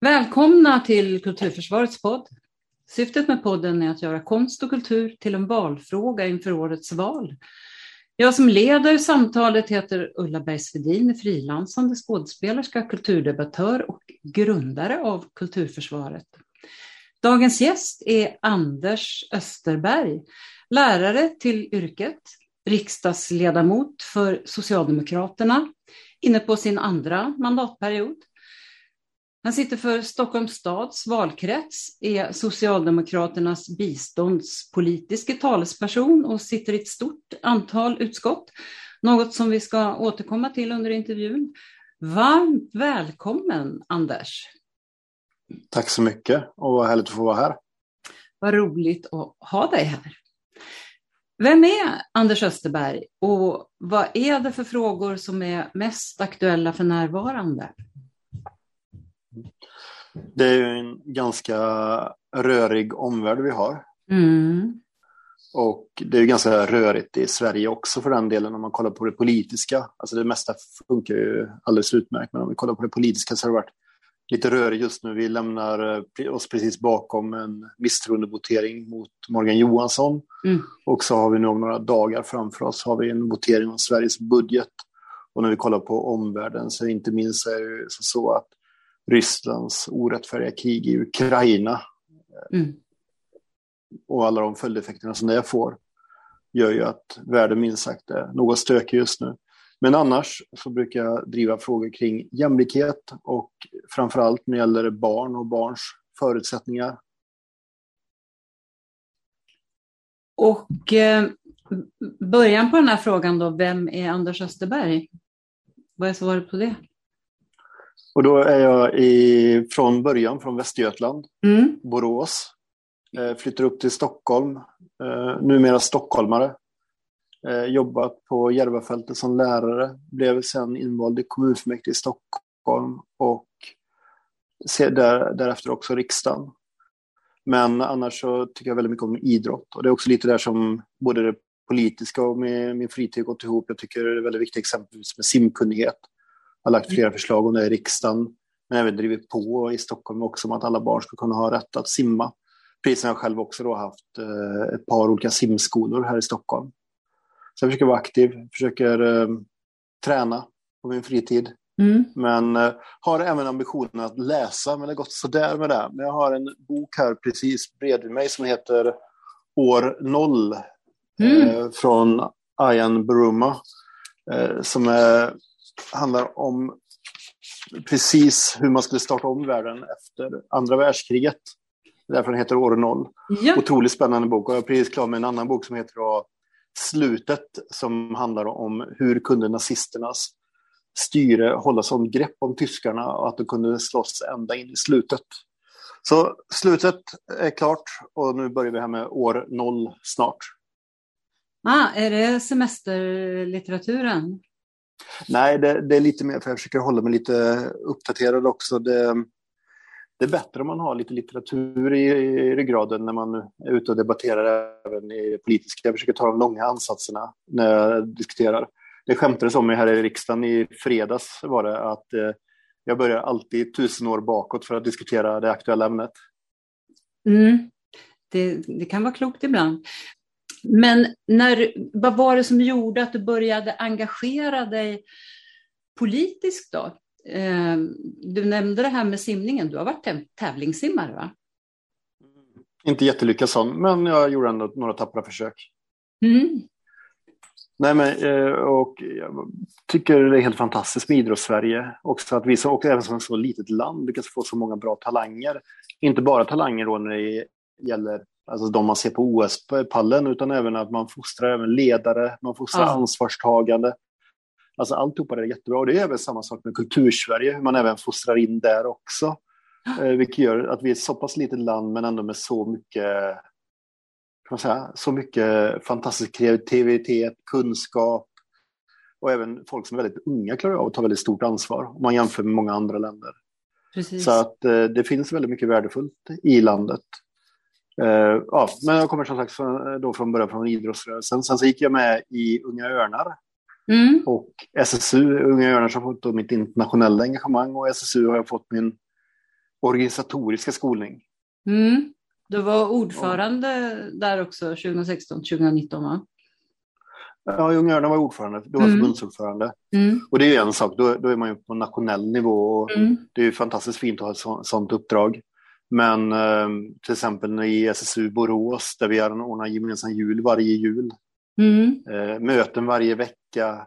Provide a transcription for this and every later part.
Välkomna till Kulturförsvarets podd. Syftet med podden är att göra konst och kultur till en valfråga inför årets val. Jag som leder samtalet heter Ulla Bergsvedin, frilansande skådespelerska, kulturdebattör och grundare av Kulturförsvaret. Dagens gäst är Anders Österberg, lärare till yrket, riksdagsledamot för Socialdemokraterna, inne på sin andra mandatperiod. Han sitter för Stockholms stads valkrets, är Socialdemokraternas biståndspolitiska talesperson och sitter i ett stort antal utskott. Något som vi ska återkomma till under intervjun. Varmt välkommen Anders! Tack så mycket och vad härligt att få vara här. Vad roligt att ha dig här. Vem är Anders Österberg och vad är det för frågor som är mest aktuella för närvarande? Det är ju en ganska rörig omvärld vi har. Mm. Och det är ju ganska rörigt i Sverige också för den delen om man kollar på det politiska. Alltså det mesta funkar ju alldeles utmärkt, men om vi kollar på det politiska så har det varit lite rörigt just nu. Vi lämnar eh, oss precis bakom en misstroendevotering mot Morgan Johansson. Mm. Och så har vi nu om några dagar framför oss har vi en votering om Sveriges budget. Och när vi kollar på omvärlden så inte minst är det så att Rysslands orättfärdiga krig i Ukraina Mm. och alla de följdeffekterna som det får gör ju att världen minst sagt är något stökig just nu. Men annars så brukar jag driva frågor kring jämlikhet och framförallt när det gäller barn och barns förutsättningar. Och eh, början på den här frågan då, vem är Anders Österberg? Vad är svaret på det? Och då är jag i, från början från Västergötland, Mm. Borås. Eh, flyttar upp till Stockholm, eh, numera stockholmare. Eh, jobbat på Järvafältet som lärare, blev sen invald i kommunfullmäktige i Stockholm och där, därefter också riksdagen. Men annars så tycker jag väldigt mycket om idrott och det är också lite där som både det politiska och min fritid gått ihop. Jag tycker det är väldigt viktigt exempelvis med simkunnighet. Har lagt flera förslag om det i riksdagen, men även drivit på i Stockholm också om att alla barn ska kunna ha rätt att simma. Precis som jag själv också då haft eh, ett par olika simskolor här i Stockholm. Så jag försöker vara aktiv, försöker eh, träna på min fritid. Mm. Men eh, har även ambitionen att läsa, men det har gått sådär med det. Men jag har en bok här precis bredvid mig som heter År noll Mm. eh, från Ayan Buruma. Eh, som är, handlar om precis hur man skulle starta om världen efter andra världskriget. Därför den heter År noll. Ja. Otroligt spännande bok. Och jag är precis klar med en annan bok som heter Slutet som handlar om hur kunde nazisternas styre hålla sån grepp om tyskarna och att de kunde slåss ända in i slutet. Så slutet är klart och nu börjar vi här med år noll snart. Ah, är det semesterlitteraturen? Nej, det, det är lite mer för jag försöker hålla mig lite uppdaterad också. Det, det är bättre om man har lite litteratur i, i ryggraden när man är ute och debatterar även i det politiska. Jag försöker ta de långa ansatserna när jag diskuterar. Det skämtades om mig här i riksdagen i fredags var det att eh, jag börjar alltid tusen år bakåt för att diskutera det aktuella ämnet. Mm. Det, det kan vara klokt ibland. Men när, vad var det som gjorde att du började engagera dig politiskt då? Eh, Du nämnde det här med simningen. Du har varit täv- tävlingssimmare va? Inte jättelyckad sån, men jag gjorde ändå några tappra försök. Mm. Nej, men, eh, och jag tycker det är helt fantastiskt med idrotts-Sverige. Också att vi som, och även som ett så litet land lyckas få så många bra talanger. Inte bara talanger då när det gäller alltså de man ser på OS-pallen, utan även att man fostrar även ledare, man fostrar Ja. ansvarstagande. Alltså alltihopa är jättebra. Och det är även samma sak med Kultursverige, hur man även fostrar in där också. Eh, vilket gör att vi är ett så pass litet land, men ändå med så mycket kan säga, så mycket fantastisk kreativitet, kunskap och även folk som är väldigt unga klarar av att ta väldigt stort ansvar om man jämför med många andra länder. Precis. Så att eh, det finns väldigt mycket värdefullt i landet. Eh, ja, men jag kommer som sagt från, då från början från idrottsrörelsen. Sen så gick jag med i Unga Örnar Mm. och SSU, Unga Örnar har fått mitt internationella engagemang och SSU har jag fått min organisatoriska skolning. Mm. Du var ordförande ja. där också 2016, 2019 va? Ja, Unga Örnar var ordförande, då var mm. förbundsordförande. Mm. Och det är ju en sak, då, då är man ju på nationell nivå och mm. det är ju fantastiskt fint att ha ett så, sånt uppdrag. Men eh, till exempel i SSU Borås där vi ordnar gemensam jul varje jul. Mm. Eh, möten varje vecka,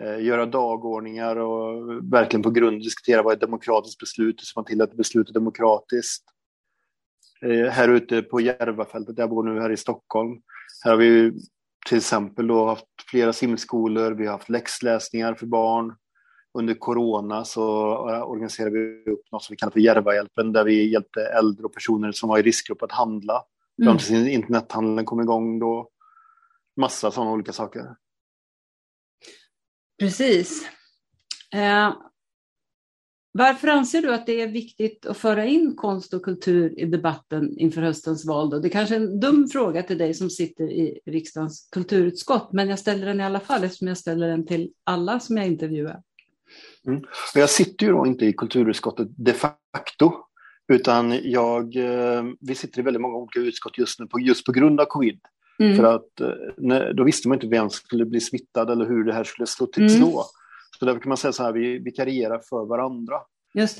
eh, göra dagordningar och verkligen på grund diskutera vad är ett demokratiskt beslut, hur ser man till att beslut är demokratiskt. Eh, här ute på Järvafältet, där jag bor nu här i Stockholm, här har vi till exempel då haft flera simskolor, vi har haft läxläsningar för barn. Under corona så eh, organiserade vi upp något som vi kallar för Järvahjälpen där vi hjälpte äldre och personer som var i riskgrupp att handla. Mm. Fram internethandeln kom igång då. Massa sådana olika saker. Precis. Eh, varför anser du att det är viktigt att föra in konst och kultur i debatten inför höstens val? Då? Det är kanske är en dum fråga till dig som sitter i riksdagens kulturutskott, men jag ställer den i alla fall eftersom jag ställer den till alla som jag intervjuar. Mm. Jag sitter ju då inte i kulturutskottet de facto, utan jag, eh, vi sitter i väldigt många olika utskott just nu, just på grund av covid. Mm. För att eh, då visste man inte vem som skulle bli smittad eller hur det här skulle slå till mm. slå. Så därför kan man säga så här, vi vikarierar för varandra.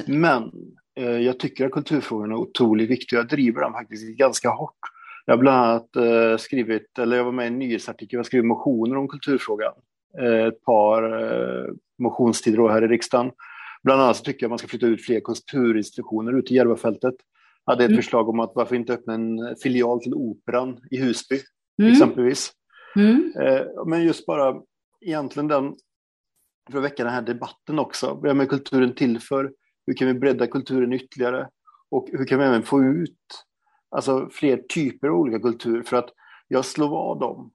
Men eh, jag tycker att kulturfrågorna är otroligt viktiga. Jag driver dem faktiskt ganska hårt. Jag har bland annat eh, skrivit, eller jag var med i en nyhetsartikel, jag skrev motioner om kulturfrågan. Eh, ett par eh, motionstider här i riksdagen. Bland annat så tycker jag att man ska flytta ut fler kulturinstitutioner ut i Järvafältet. Jag hade ett mm. förslag om att varför inte öppna en filial till Operan i Husby, mm. exempelvis. Mm. Eh, men just bara egentligen den för att väcka den här debatten också. Vad är kulturen till för? Hur kan vi bredda kulturen ytterligare? Och hur kan vi även få ut alltså, fler typer av olika kultur? För att jag slår vad dem.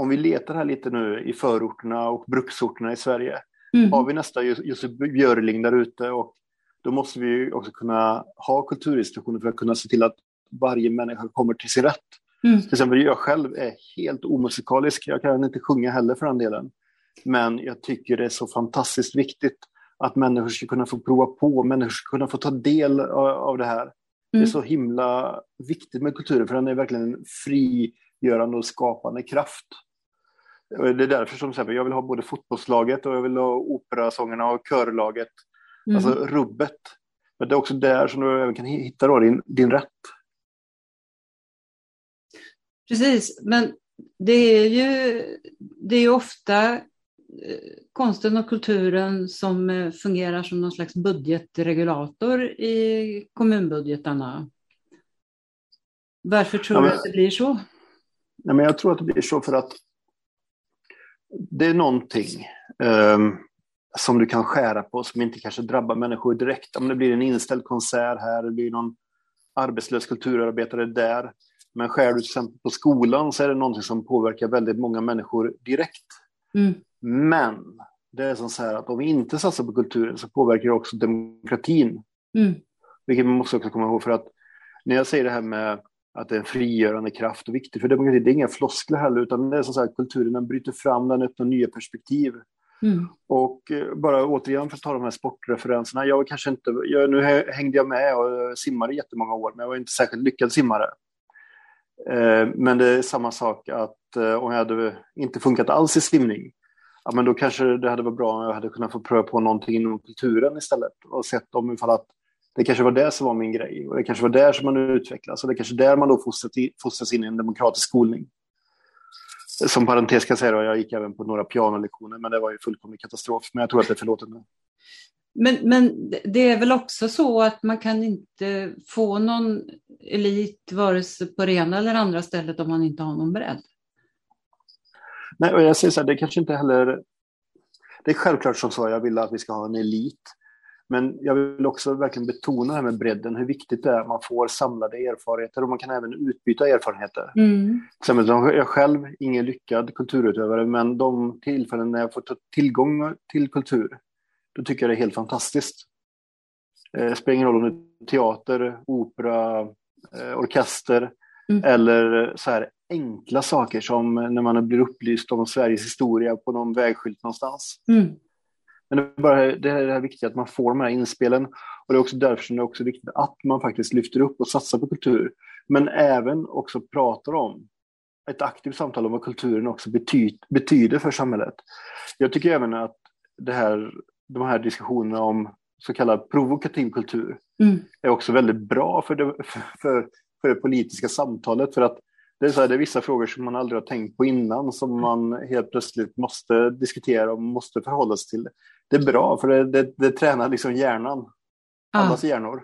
Om vi letar här lite nu i förorterna och bruksorterna i Sverige. Mm. Har vi nästa Jussi Björling där ute och då måste vi också kunna ha kulturinstitutioner för att kunna se till att varje människa kommer till sin rätt. Mm. Till exempel jag själv är helt omusikalisk, jag kan inte sjunga heller för den delen. Men jag tycker det är så fantastiskt viktigt att människor ska kunna få prova på, människor ska kunna få ta del av, det här. Mm. Det är mm. så himla viktigt med kulturen för den är verkligen en frigörande och skapande kraft. Det är därför som exempel, jag vill ha både fotbollslaget och jag vill ha operasångerna och körlaget. Mm. Alltså rubbet. Men det är också där som du även kan hitta då din, din rätt. Precis, men det är ju det är ofta konsten och kulturen som eh, fungerar som någon slags budgetregulator i kommunbudgetarna. Varför tror ja, men, du att det blir så? Nej, men jag tror att det blir så för att det är någonting um, som du kan skära på som inte kanske drabbar människor direkt. Om det blir en inställd konsert här, det blir någon arbetslös kulturarbetare där. Men skär du till exempel på skolan så är det någonting som påverkar väldigt många människor direkt. Mm. Men det är som så här att om vi inte satsar på kulturen så påverkar det också demokratin. Mm. Vilket man måste också komma ihåg för att när jag säger det här med att det är en frigörande kraft och viktigt för demokrati, det är inga floskler heller, utan det är som sagt kulturen, den bryter fram, den öppnar nya perspektiv. Mm. Och eh, bara återigen för att ta de här sportreferenserna, jag var kanske inte, jag, nu hängde jag med och simmade jättemånga år, men jag var inte särskilt lyckad simmare. Eh, men det är samma sak att eh, om jag hade inte funkat alls i simning, ja, men då kanske det hade varit bra om jag hade kunnat få pröva på någonting inom kulturen istället och sett om ifall att det kanske var det som var min grej och det kanske var där som man utvecklas och det kanske där man då fostras in i en demokratisk skolning. Som parentes kan jag säga då, jag gick även på några pianolektioner men det var ju fullkomlig katastrof. Men jag tror att det är förlåtet nu. Men, men det är väl också så att man kan inte få någon elit vare sig på det ena eller andra stället om man inte har någon bredd? Nej, och jag säger så här, det kanske inte heller... Det är självklart som så, jag vill att vi ska ha en elit. Men jag vill också verkligen betona det här med bredden, hur viktigt det är att man får samlade erfarenheter och man kan även utbyta erfarenheter. Mm. Exempel, jag själv, ingen lyckad kulturutövare, men de tillfällen när jag får tillgång till kultur, då tycker jag det är helt fantastiskt. Eh, det spelar ingen roll om det är teater, opera, eh, orkester mm. eller så här enkla saker som när man blir upplyst om Sveriges historia på någon vägskylt någonstans. Mm. Men det är, bara, det är det här viktigt att man får de här inspelen. Och det är också därför som det är också viktigt att man faktiskt lyfter upp och satsar på kultur. Men även också pratar om ett aktivt samtal om vad kulturen också betyder, betyder för samhället. Jag tycker även att det här, de här diskussionerna om så kallad provokativ kultur mm. är också väldigt bra för det, för, för det politiska samtalet. För att det är, så här, det är vissa frågor som man aldrig har tänkt på innan som man helt plötsligt måste diskutera och måste förhålla sig till. Det är bra för det, det, det tränar liksom hjärnan, allas ah. hjärnor.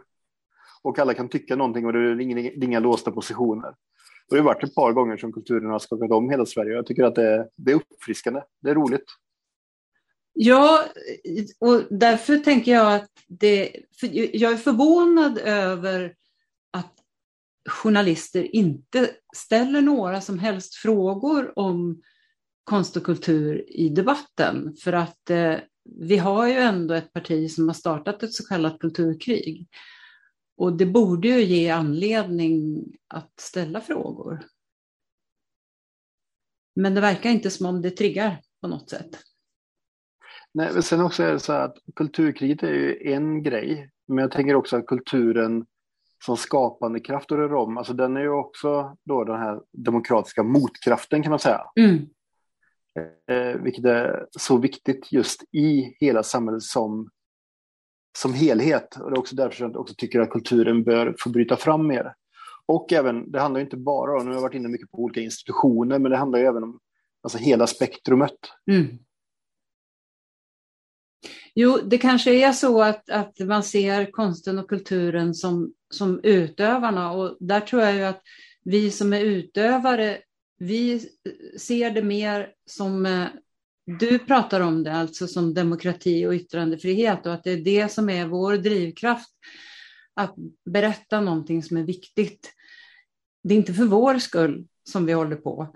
Och alla kan tycka någonting och det är inga, inga låsta positioner. Och det har varit ett par gånger som kulturen har skakat om hela Sverige jag tycker att det, det är uppfriskande. Det är roligt. Ja, och därför tänker jag att det, jag är förvånad över att journalister inte ställer några som helst frågor om konst och kultur i debatten. För att eh, vi har ju ändå ett parti som har startat ett så kallat kulturkrig. Och det borde ju ge anledning att ställa frågor. Men det verkar inte som om det triggar på något sätt. Nej, men sen också är det så att kulturkriget är ju en grej, men jag tänker också att kulturen som skapande kraft och rör om, alltså den är ju också då den här demokratiska motkraften kan man säga. Mm. Eh, vilket är så viktigt just i hela samhället som, som helhet. Och det är också därför jag också tycker att kulturen bör få bryta fram mer. Och även, det handlar inte bara om, nu har jag varit inne mycket på olika institutioner, men det handlar ju även om alltså hela spektrumet. Mm. Jo, det kanske är så att, att man ser konsten och kulturen som, som utövarna och där tror jag ju att vi som är utövare, vi ser det mer som eh, du pratar om det, alltså som demokrati och yttrandefrihet och att det är det som är vår drivkraft att berätta någonting som är viktigt. Det är inte för vår skull som vi håller på,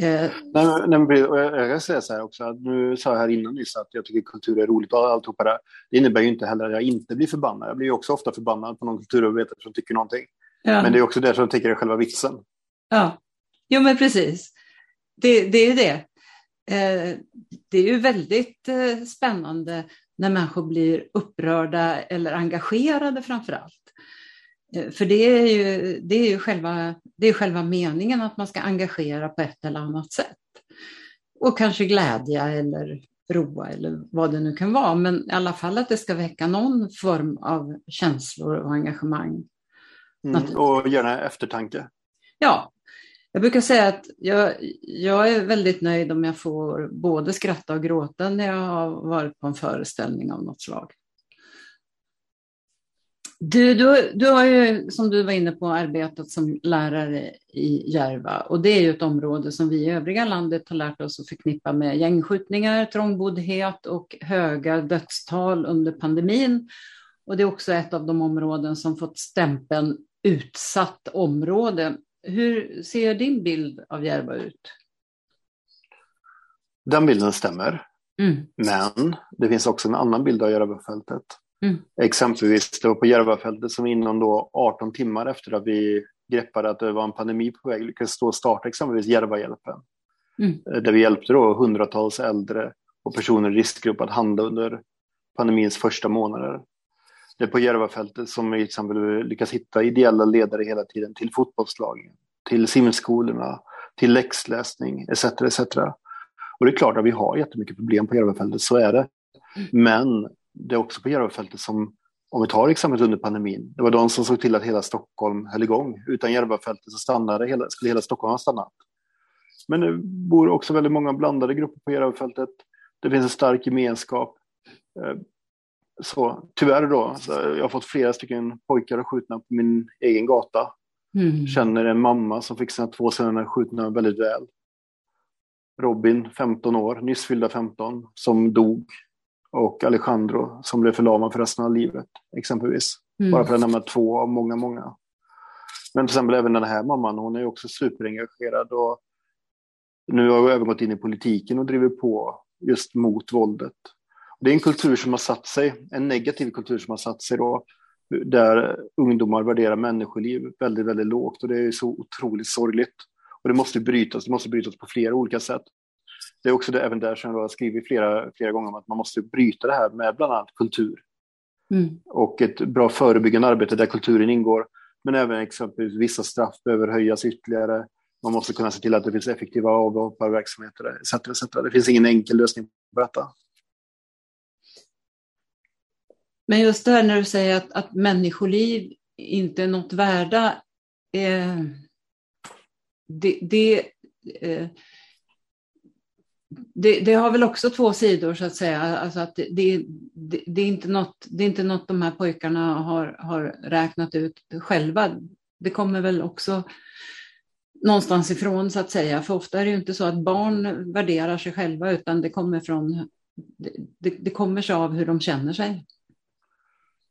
Eh, nej, nej, jag kan säga så här också, att nu sa jag här innan nyss att jag tycker kultur är roligt och alltihopa det. Det innebär ju inte heller att jag inte blir förbannad. Jag blir ju också ofta förbannad på någon kulturarbetare som tycker någonting. Ja. Men det är också det som jag tycker är själva vitsen. Ja, jo men precis. Det, det är ju det. Eh, det är ju väldigt eh, spännande när människor blir upprörda eller engagerade framför allt. Eh, för det är ju, det är ju själva, det är själva meningen att man ska engagera på ett eller annat sätt. Och kanske glädja eller roa eller vad det nu kan vara. Men i alla fall att det ska väcka någon form av känslor och engagemang. Mm, och gärna eftertanke. Ja, jag brukar säga att jag, jag är väldigt nöjd om jag får både skratta och gråta när jag har varit på en föreställning av något slag. Du, du, du har ju, som du var inne på, arbetat som lärare i Järva och det är ju ett område som vi i övriga landet har lärt oss att förknippa med gängskjutningar, trångboddhet och höga dödstal under pandemin. Och det är också ett av de områden som fått stämpeln utsatt område. Hur ser din bild av Järva ut? Den bilden stämmer. Mm. Men det finns också en annan bild av Järvafältet. Mm. Exempelvis det var på Järvafältet som inom då 18 timmar efter att vi greppade att det var en pandemi på väg lyckades och starta exempelvis Järvahjälpen. Mm. Eh, där vi hjälpte då hundratals äldre och personer i riskgrupp att handla under pandemins första månader. Det är på Järvafältet som vi till exempel lyckas hitta ideella ledare hela tiden till fotbollslagen, till simskolorna, till läxläsning etc. etc. Och det är klart att vi har jättemycket problem på Järvafältet, så är det. Men det är också på Järvafältet som, om vi tar exemplet under pandemin, det var de som såg till att hela Stockholm höll igång. Utan Järvafältet så stannade hela, skulle hela Stockholm ha stannat. Men det bor också väldigt många blandade grupper på Järvafältet. Det finns en stark gemenskap. Eh, så tyvärr då, så jag har fått flera stycken pojkar skjutna på min egen gata. Mm. Känner en mamma som fick sina två söner skjutna väldigt väl. Robin, 15 år, nyss fyllda 15, som dog och Alejandro som blev förlamad för resten av livet exempelvis. Mm. Bara för att nämna två av många, många. Men till exempel även den här mamman, hon är också superengagerad och nu har vi även gått in i politiken och driver på just mot våldet. Det är en kultur som har satt sig, en negativ kultur som har satt sig då, där ungdomar värderar människoliv väldigt, väldigt lågt och det är så otroligt sorgligt. Och det måste brytas, det måste brytas på flera olika sätt. det är också det, även där som jag har skrivit flera, flera gånger om att man måste bryta det här med bland annat kultur. Mm. Och ett bra förebyggande arbete där kulturen ingår. Men även exempelvis vissa straff behöver höjas ytterligare. Man måste kunna se till att det finns effektiva avhopparverksamheter etc, etc. Det finns ingen enkel lösning på detta. Men just det här när du säger att, att människoliv inte är något värda. Eh, det, det, eh, det, det, har väl också två sidor så att säga. Alltså att det, det, det, är inte något, det är inte något de här pojkarna har, har räknat ut själva. Det kommer väl också någonstans ifrån så att säga. För ofta är det ju inte så att barn värderar sig själva utan det kommer från det, det kommer sig av hur de känner sig.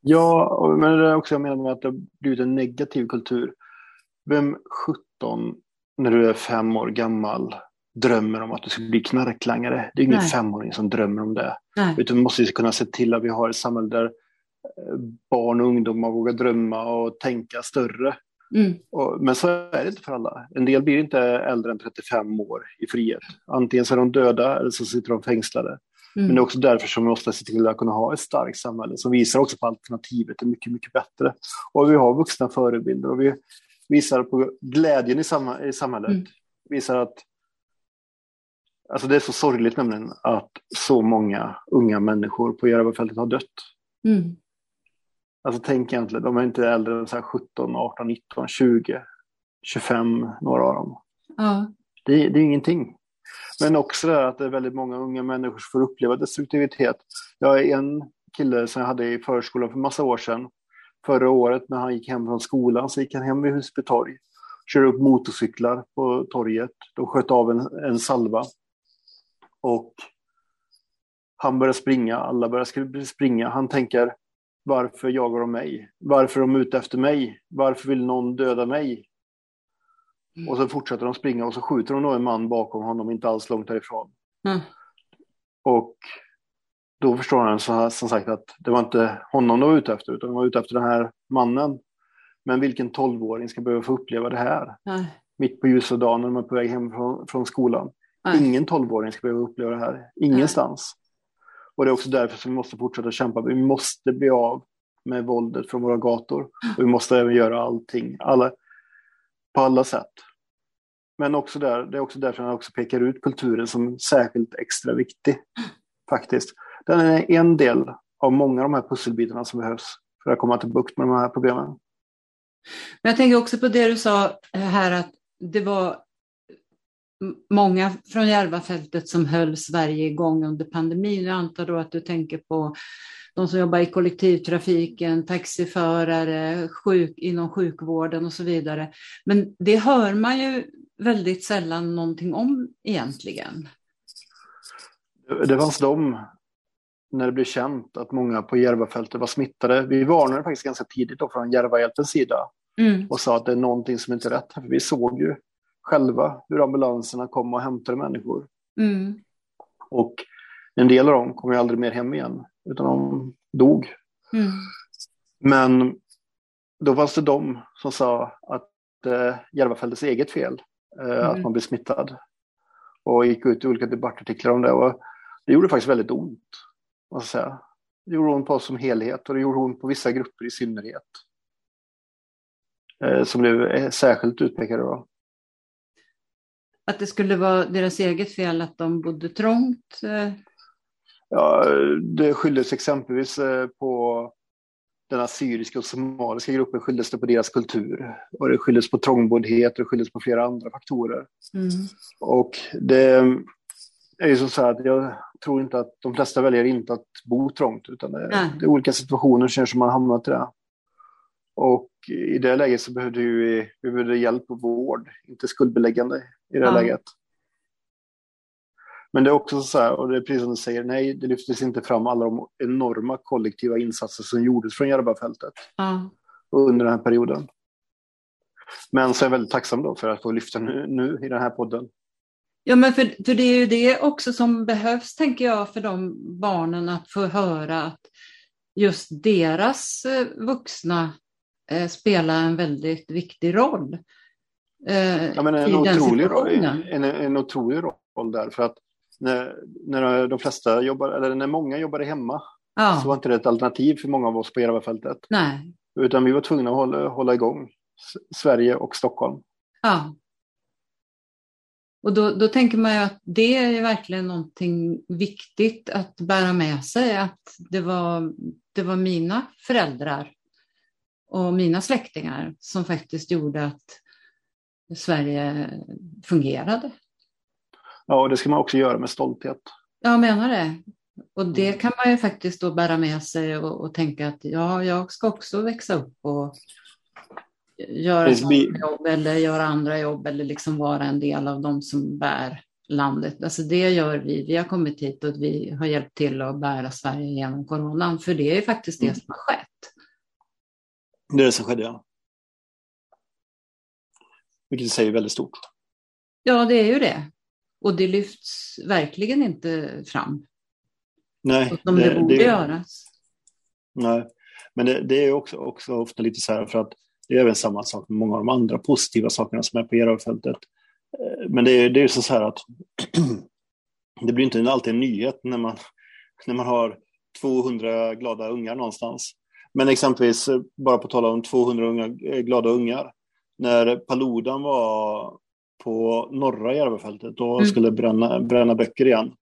Ja, men det är också jag menar med att det har blivit en negativ kultur. Vem 17 när du är fem år gammal drömmer om att du ska bli knarklangare. Det är ingen Nej. femåring som drömmer om det. Nej. Utan vi måste kunna se till att vi har ett samhälle där eh, barn och ungdomar vågar drömma och tänka större. Mm. Och, men så är det inte för alla. En del blir inte äldre än 35 år i frihet. Antingen så är de döda eller så sitter de fängslade. Mm. Men det är också därför som vi måste se till att kunna ha ett starkt samhälle som visar också på alternativet är mycket, mycket bättre. Och vi har vuxna förebilder och vi visar på glädjen i, sam i samhället. Mm. Visar att Alltså det är så sorgligt nämligen att så många unga människor på Järvafältet har dött. Mm. Alltså tänk egentligen, de är inte äldre än så 17, 18, 19, 20, 25, några av dem. Ja. Det, det är ingenting. Men också det att det är väldigt många unga människor som får uppleva destruktivitet. Jag är en kille som jag hade i förskolan för massa år sedan. Förra året när han gick hem från skolan så gick han hem vid Husby torg. Körde upp motorcyklar på torget. De sköt av en, en salva. Och han börjar springa, alla börjar springa. Han tänker, varför jagar de mig? Varför är de ute efter mig? Varför vill någon döda mig? Mm. Och så fortsätter de springa och så skjuter de då en man bakom honom, inte alls långt därifrån. Mm. Och då förstår han så här, som sagt att det var inte honom de var ute efter, utan de var ute efter den här mannen. Men vilken tolvåring ska behöva få uppleva det här? Mm. Mitt på ljusa dagen när de är på väg hem från, från skolan. Ingen tolvåring ska behöva uppleva det här, ingenstans. Och det är också därför som vi måste fortsätta kämpa. Vi måste bli av med våldet från våra gator. Och vi måste även göra allting, alla, på alla sätt. Men också där, det är också därför han också pekar ut kulturen som särskilt extra viktig. Faktiskt. Den är en del av många av de här pusselbitarna som behövs för att komma till bukt med de här problemen. Men jag tänker också på det du sa här att det var många från Järvafältet som höll Sverige igång under pandemin. Jag antar då att du tänker på de som jobbar i kollektivtrafiken, taxiförare, sjuk, inom sjukvården och så vidare. Men det hör man ju väldigt sällan någonting om egentligen. Det fanns de, när det blev känt att många på Järvafältet var smittade. Vi varnade faktiskt ganska tidigt då från Järvahjälpens sida mm. och sa att det är någonting som inte är rätt. För vi såg ju själva hur ambulanserna kom och hämtade människor. Mm. Och en del av dem kom ju aldrig mer hem igen, utan de dog. Mm. Men då fanns det de som sa att eh, Järvafältets eget fel, mm. att man blev smittad. Och gick ut i olika debattartiklar om det. Och det gjorde faktiskt väldigt ont. Måste säga. Det gjorde ont på oss som helhet och det gjorde ont på vissa grupper i synnerhet. Eh, som blev eh, särskilt utpekade. Då. Att det skulle vara deras eget fel att de bodde trångt? Eh. Ja, det skylldes exempelvis eh, på den assyriska och somaliska gruppen skylldes det på deras kultur. Och det skylldes på trångboddhet och det skylldes på flera andra faktorer. Mm. Och det är ju så att jag tror inte att de flesta väljer inte att bo trångt, utan det, det är olika situationer som man hamnat i det. Och i det läget så behövde vi, vi behövde hjälp och vård, inte skuldbeläggande i det ja. läget. Men det är också så här, och det är precis som du säger, nej, det lyftes inte fram alla de enorma kollektiva insatser som gjordes från Järvafältet ja. under den här perioden. Men så är jag väldigt tacksam då för att få lyfta nu, nu i den här podden. Ja, men för, för det är ju det också som behövs, tänker jag, för de barnen att få höra att just deras eh, vuxna eh, spelar en väldigt viktig roll. Eh, ja, men en, otrolig roll, en, en otrolig roll där. För att när, när de flesta jobbar, eller när många jobbade hemma, Ja, så var inte det ett alternativ för många av oss på Järvafältet. nej. Utan vi var tvungna att hålla, hålla igång Sverige och Stockholm. Ja. Och då, då tänker man ju att det är verkligen någonting viktigt att bära med sig, att det var, det var mina föräldrar och mina släktingar som faktiskt gjorde att Sverige fungerade. Ja, och det ska man också göra med stolthet. Jag menar det. Och det kan man ju faktiskt då bära med sig och, och tänka att ja, jag ska också växa upp och göra jobb eller göra andra jobb eller liksom vara en del av de som bär landet. Alltså det gör vi. Vi har kommit hit och vi har hjälpt till att bära Sverige genom coronan. För det är ju faktiskt det Mm. som har skett. Det är det som skedde, ja. Vilket är väldigt stort. Ja, det är ju det. Och det lyfts verkligen inte fram. Nej, Som det, borde göras. Nej, men det, det är också, också ofta lite så här för att det är även samma sak med många av de andra positiva sakerna som är på Järvafältet. Eh, Men det är, det är ju så här att det blir inte alltid en nyhet när man, när man har 200 glada ungar någonstans. Men exempelvis, eh, bara på tal om 200 unga, eh, glada ungar, när Paludan var på norra Järvafältet och Mm. skulle bränna, bränna böcker igen,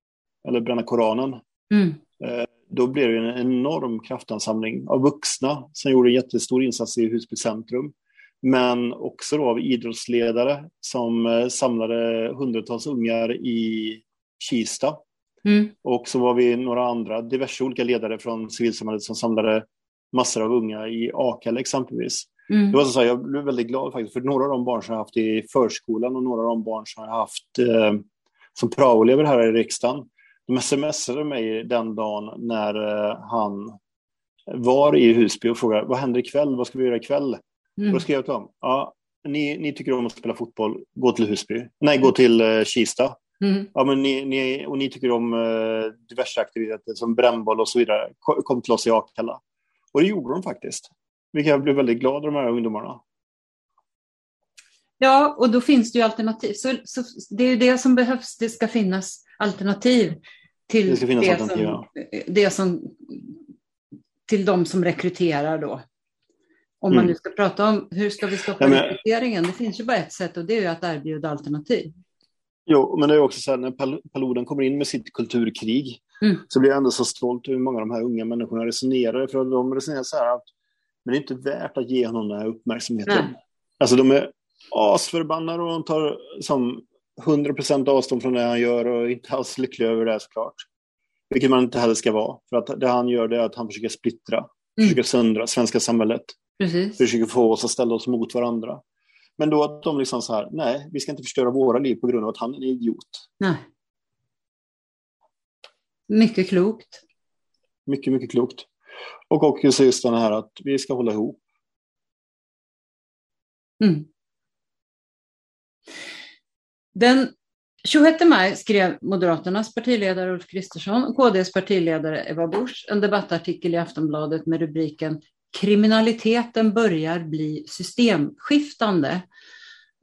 eller bränna Koranen, Mm. Eh, då blev det en enorm kraftansamling av vuxna som gjorde en jättestor insats i Husby centrum. Men också då av idrottsledare som eh, samlade hundratals ungar i Kista. Mm. Och så var vi några andra, diverse olika ledare från civilsamhället som samlade massor av unga i Akalla exempelvis. Mm. Det var så här, jag blev väldigt glad faktiskt, för några av de barn som jag haft i förskolan och några av de barn som jag haft eh, som praoelever här i riksdagen, de smsade mig den dagen när eh, han var i Husby och frågade vad händer ikväll, vad ska vi göra ikväll? Mm. Då skrev jag till dem, ja, ni, ni tycker om att spela fotboll, gå till Husby, nej gå till eh, Kista. Mm. Ja, men ni, ni, och ni tycker om eh, diverse aktiviteter som brännboll och så vidare, Ko- kom till oss i Akalla. Och det gjorde de faktiskt. Vilket jag blev väldigt glad av de här ungdomarna. Ja, och då finns det ju alternativ. Så, så det är det som behövs. Det ska finnas alternativ till Det det, alternativ, som, det som till de som rekryterar då. Om man Mm. nu ska prata om hur ska vi stoppa Ja, men- rekryteringen, det finns ju bara ett sätt och det är att erbjuda alternativ. Jo, men det är också så här när Pal- Paludan kommer in med sitt kulturkrig Mm. så blir jag ändå så stolt hur många av de här unga människorna resonerar. För de resonerar så här att men det är inte värt att ge honom den här uppmärksamheten. Nej. Alltså de är asförbannade och de tar som 100% avstånd från det han gör och är inte alls lyckliga över det såklart. Vilket man inte heller ska vara. För att det han gör det är att han försöker splittra, Mm. försöker söndra svenska samhället. Precis. försöker få oss att ställa oss mot varandra. Men då att de liksom så här, nej, vi ska inte förstöra våra liv på grund av att han är en idiot. Nej. Mycket klokt. Mycket, mycket klokt. Och också sist den här att vi ska hålla ihop. Mm. Den 26 maj skrev Moderaternas partiledare Ulf Kristersson och KDs partiledare Ebba Busch en debattartikel i Aftonbladet med rubriken Kriminaliteten börjar bli systemskiftande.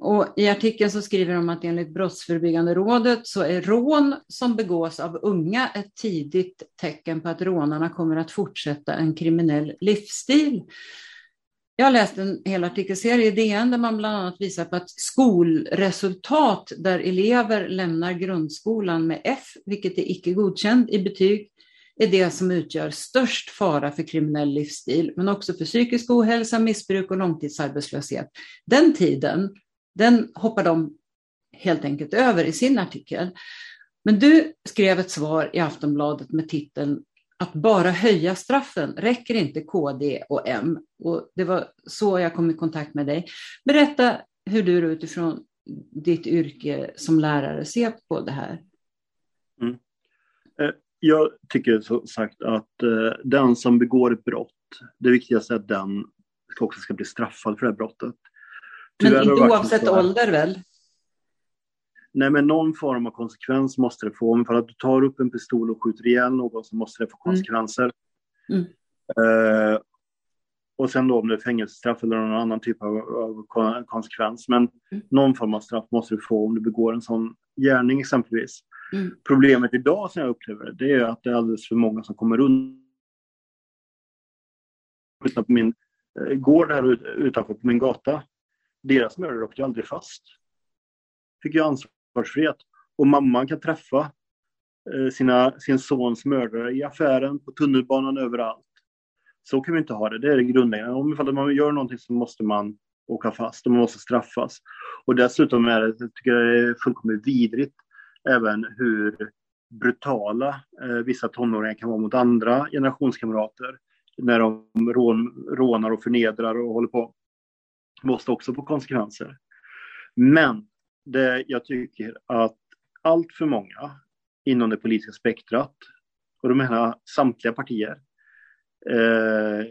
Och I artikeln så skriver de att enligt Brottsförebyggande rådet så är rån som begås av unga ett tidigt tecken på att rånarna kommer att fortsätta en kriminell livsstil. Jag har läst en hel artikelserie i DN där man bland annat visar på att skolresultat där elever lämnar grundskolan med F, vilket är icke godkänd i betyg, är det som utgör störst fara för kriminell livsstil, men också för psykisk ohälsa, missbruk och långtidsarbetslöshet. Den tiden, den hoppar de helt enkelt över i sin artikel. Men du skrev ett svar i Aftonbladet med titeln att bara höja straffen räcker inte KD och M. Och det var så jag kom i kontakt med dig. Berätta hur du utifrån ditt yrke som lärare ser på det här. Mm. Eh, jag tycker som sagt att eh, den som begår ett brott, det viktigaste är att den också ska bli straffad för det här brottet. Men Tyvärr inte oavsett ålder väl? Nej, men någon form av konsekvens måste det få. Men för att du tar upp en pistol och skjuter ihjäl någon så måste det få Mm. konsekvenser. Mm. Eh, och sen då om det är fängelsestraff eller någon annan typ av, av kon- konsekvens. Men Mm. någon form av straff måste du få om du begår en sån gärning exempelvis. Mm. Problemet idag som jag upplever det, det är att det är alldeles för många som kommer runt på min eh, gård här utanför på min gata. Deras mördare åkte ju aldrig fast. Fick ju ansvarsfrihet. Och mamman kan träffa eh, sina, sin sons mördare i affären, på tunnelbanan, överallt. Så kan vi inte ha det. Det är det grundläggande. Om man gör någonting så måste man åka fast och man måste straffas. Och dessutom är det, jag tycker jag det är fullkomligt vidrigt även hur brutala eh, vissa tonåringar kan vara mot andra generationskamrater när de rån, rånar och förnedrar och håller på. Måste också få konsekvenser. Men det, jag tycker att allt för många inom det politiska spektrat, och då menar jag samtliga partier, eh,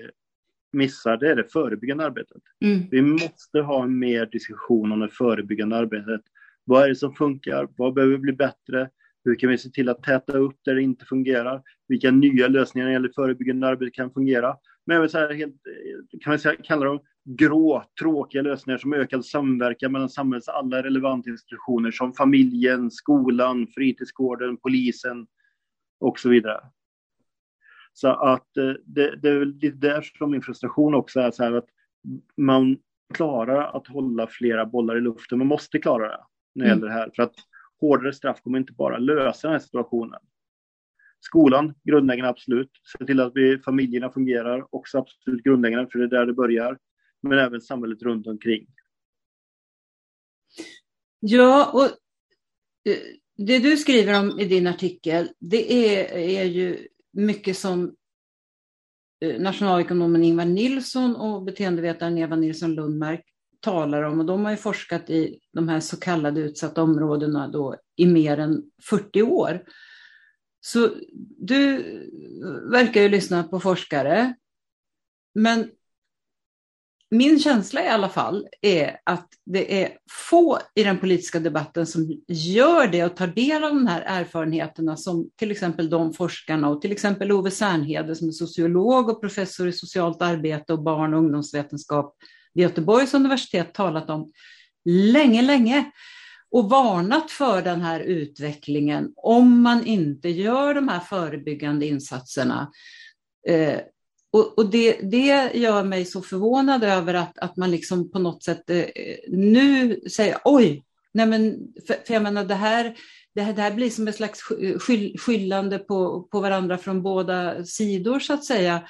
missar, det är det förebyggande arbetet. Mm. Vi måste ha mer diskussion om det förebyggande arbetet. Vad är det som funkar? Vad behöver bli bättre? Hur kan vi se till att täta upp där det inte fungerar? Vilka nya lösningar när det gäller förebyggande arbete kan fungera? Men även så här, helt, kan man säga, kalla dem grå, tråkiga lösningar som ökad samverkan mellan samhällets alla relevanta institutioner som familjen, skolan, fritidsgården, polisen och så vidare. Så att eh, det, det är väl lite där som min frustration också är så här att man klarar att hålla flera bollar i luften. Man måste klara det när det mm. gäller det här. För att hårdare straff kommer inte bara lösa den här situationen. Skolan, grundläggande absolut. Se till att vi, familjerna fungerar, också absolut grundläggande, för det är där det börjar. Men även samhället runt omkring. Ja, och eh, det du skriver om i din artikel, det är, är ju mycket som eh, nationalekonomen Ingvar Nilsson och beteendevetaren Eva Nilsson Lundmark talar om. Och de har ju forskat i de här så kallade utsatta områdena då i mer än 40 år. Så du verkar ju lyssna på forskare. Men min känsla i alla fall är att det är få i den politiska debatten som gör det och tar del av de här erfarenheterna som till exempel de forskarna och till exempel Ove Sernhede som är sociolog och professor i socialt arbete och barn och ungdomsvetenskap Göteborgs universitet talat om länge, länge och varnat för den här utvecklingen om man inte gör de här förebyggande insatserna. Eh, och, och det, det, gör mig så förvånad över att, att man liksom på något sätt eh, nu säger oj, nej men, för, för jag menar det här, det här, det här blir som ett slags skyll, skyllande på, på varandra från båda sidor så att säga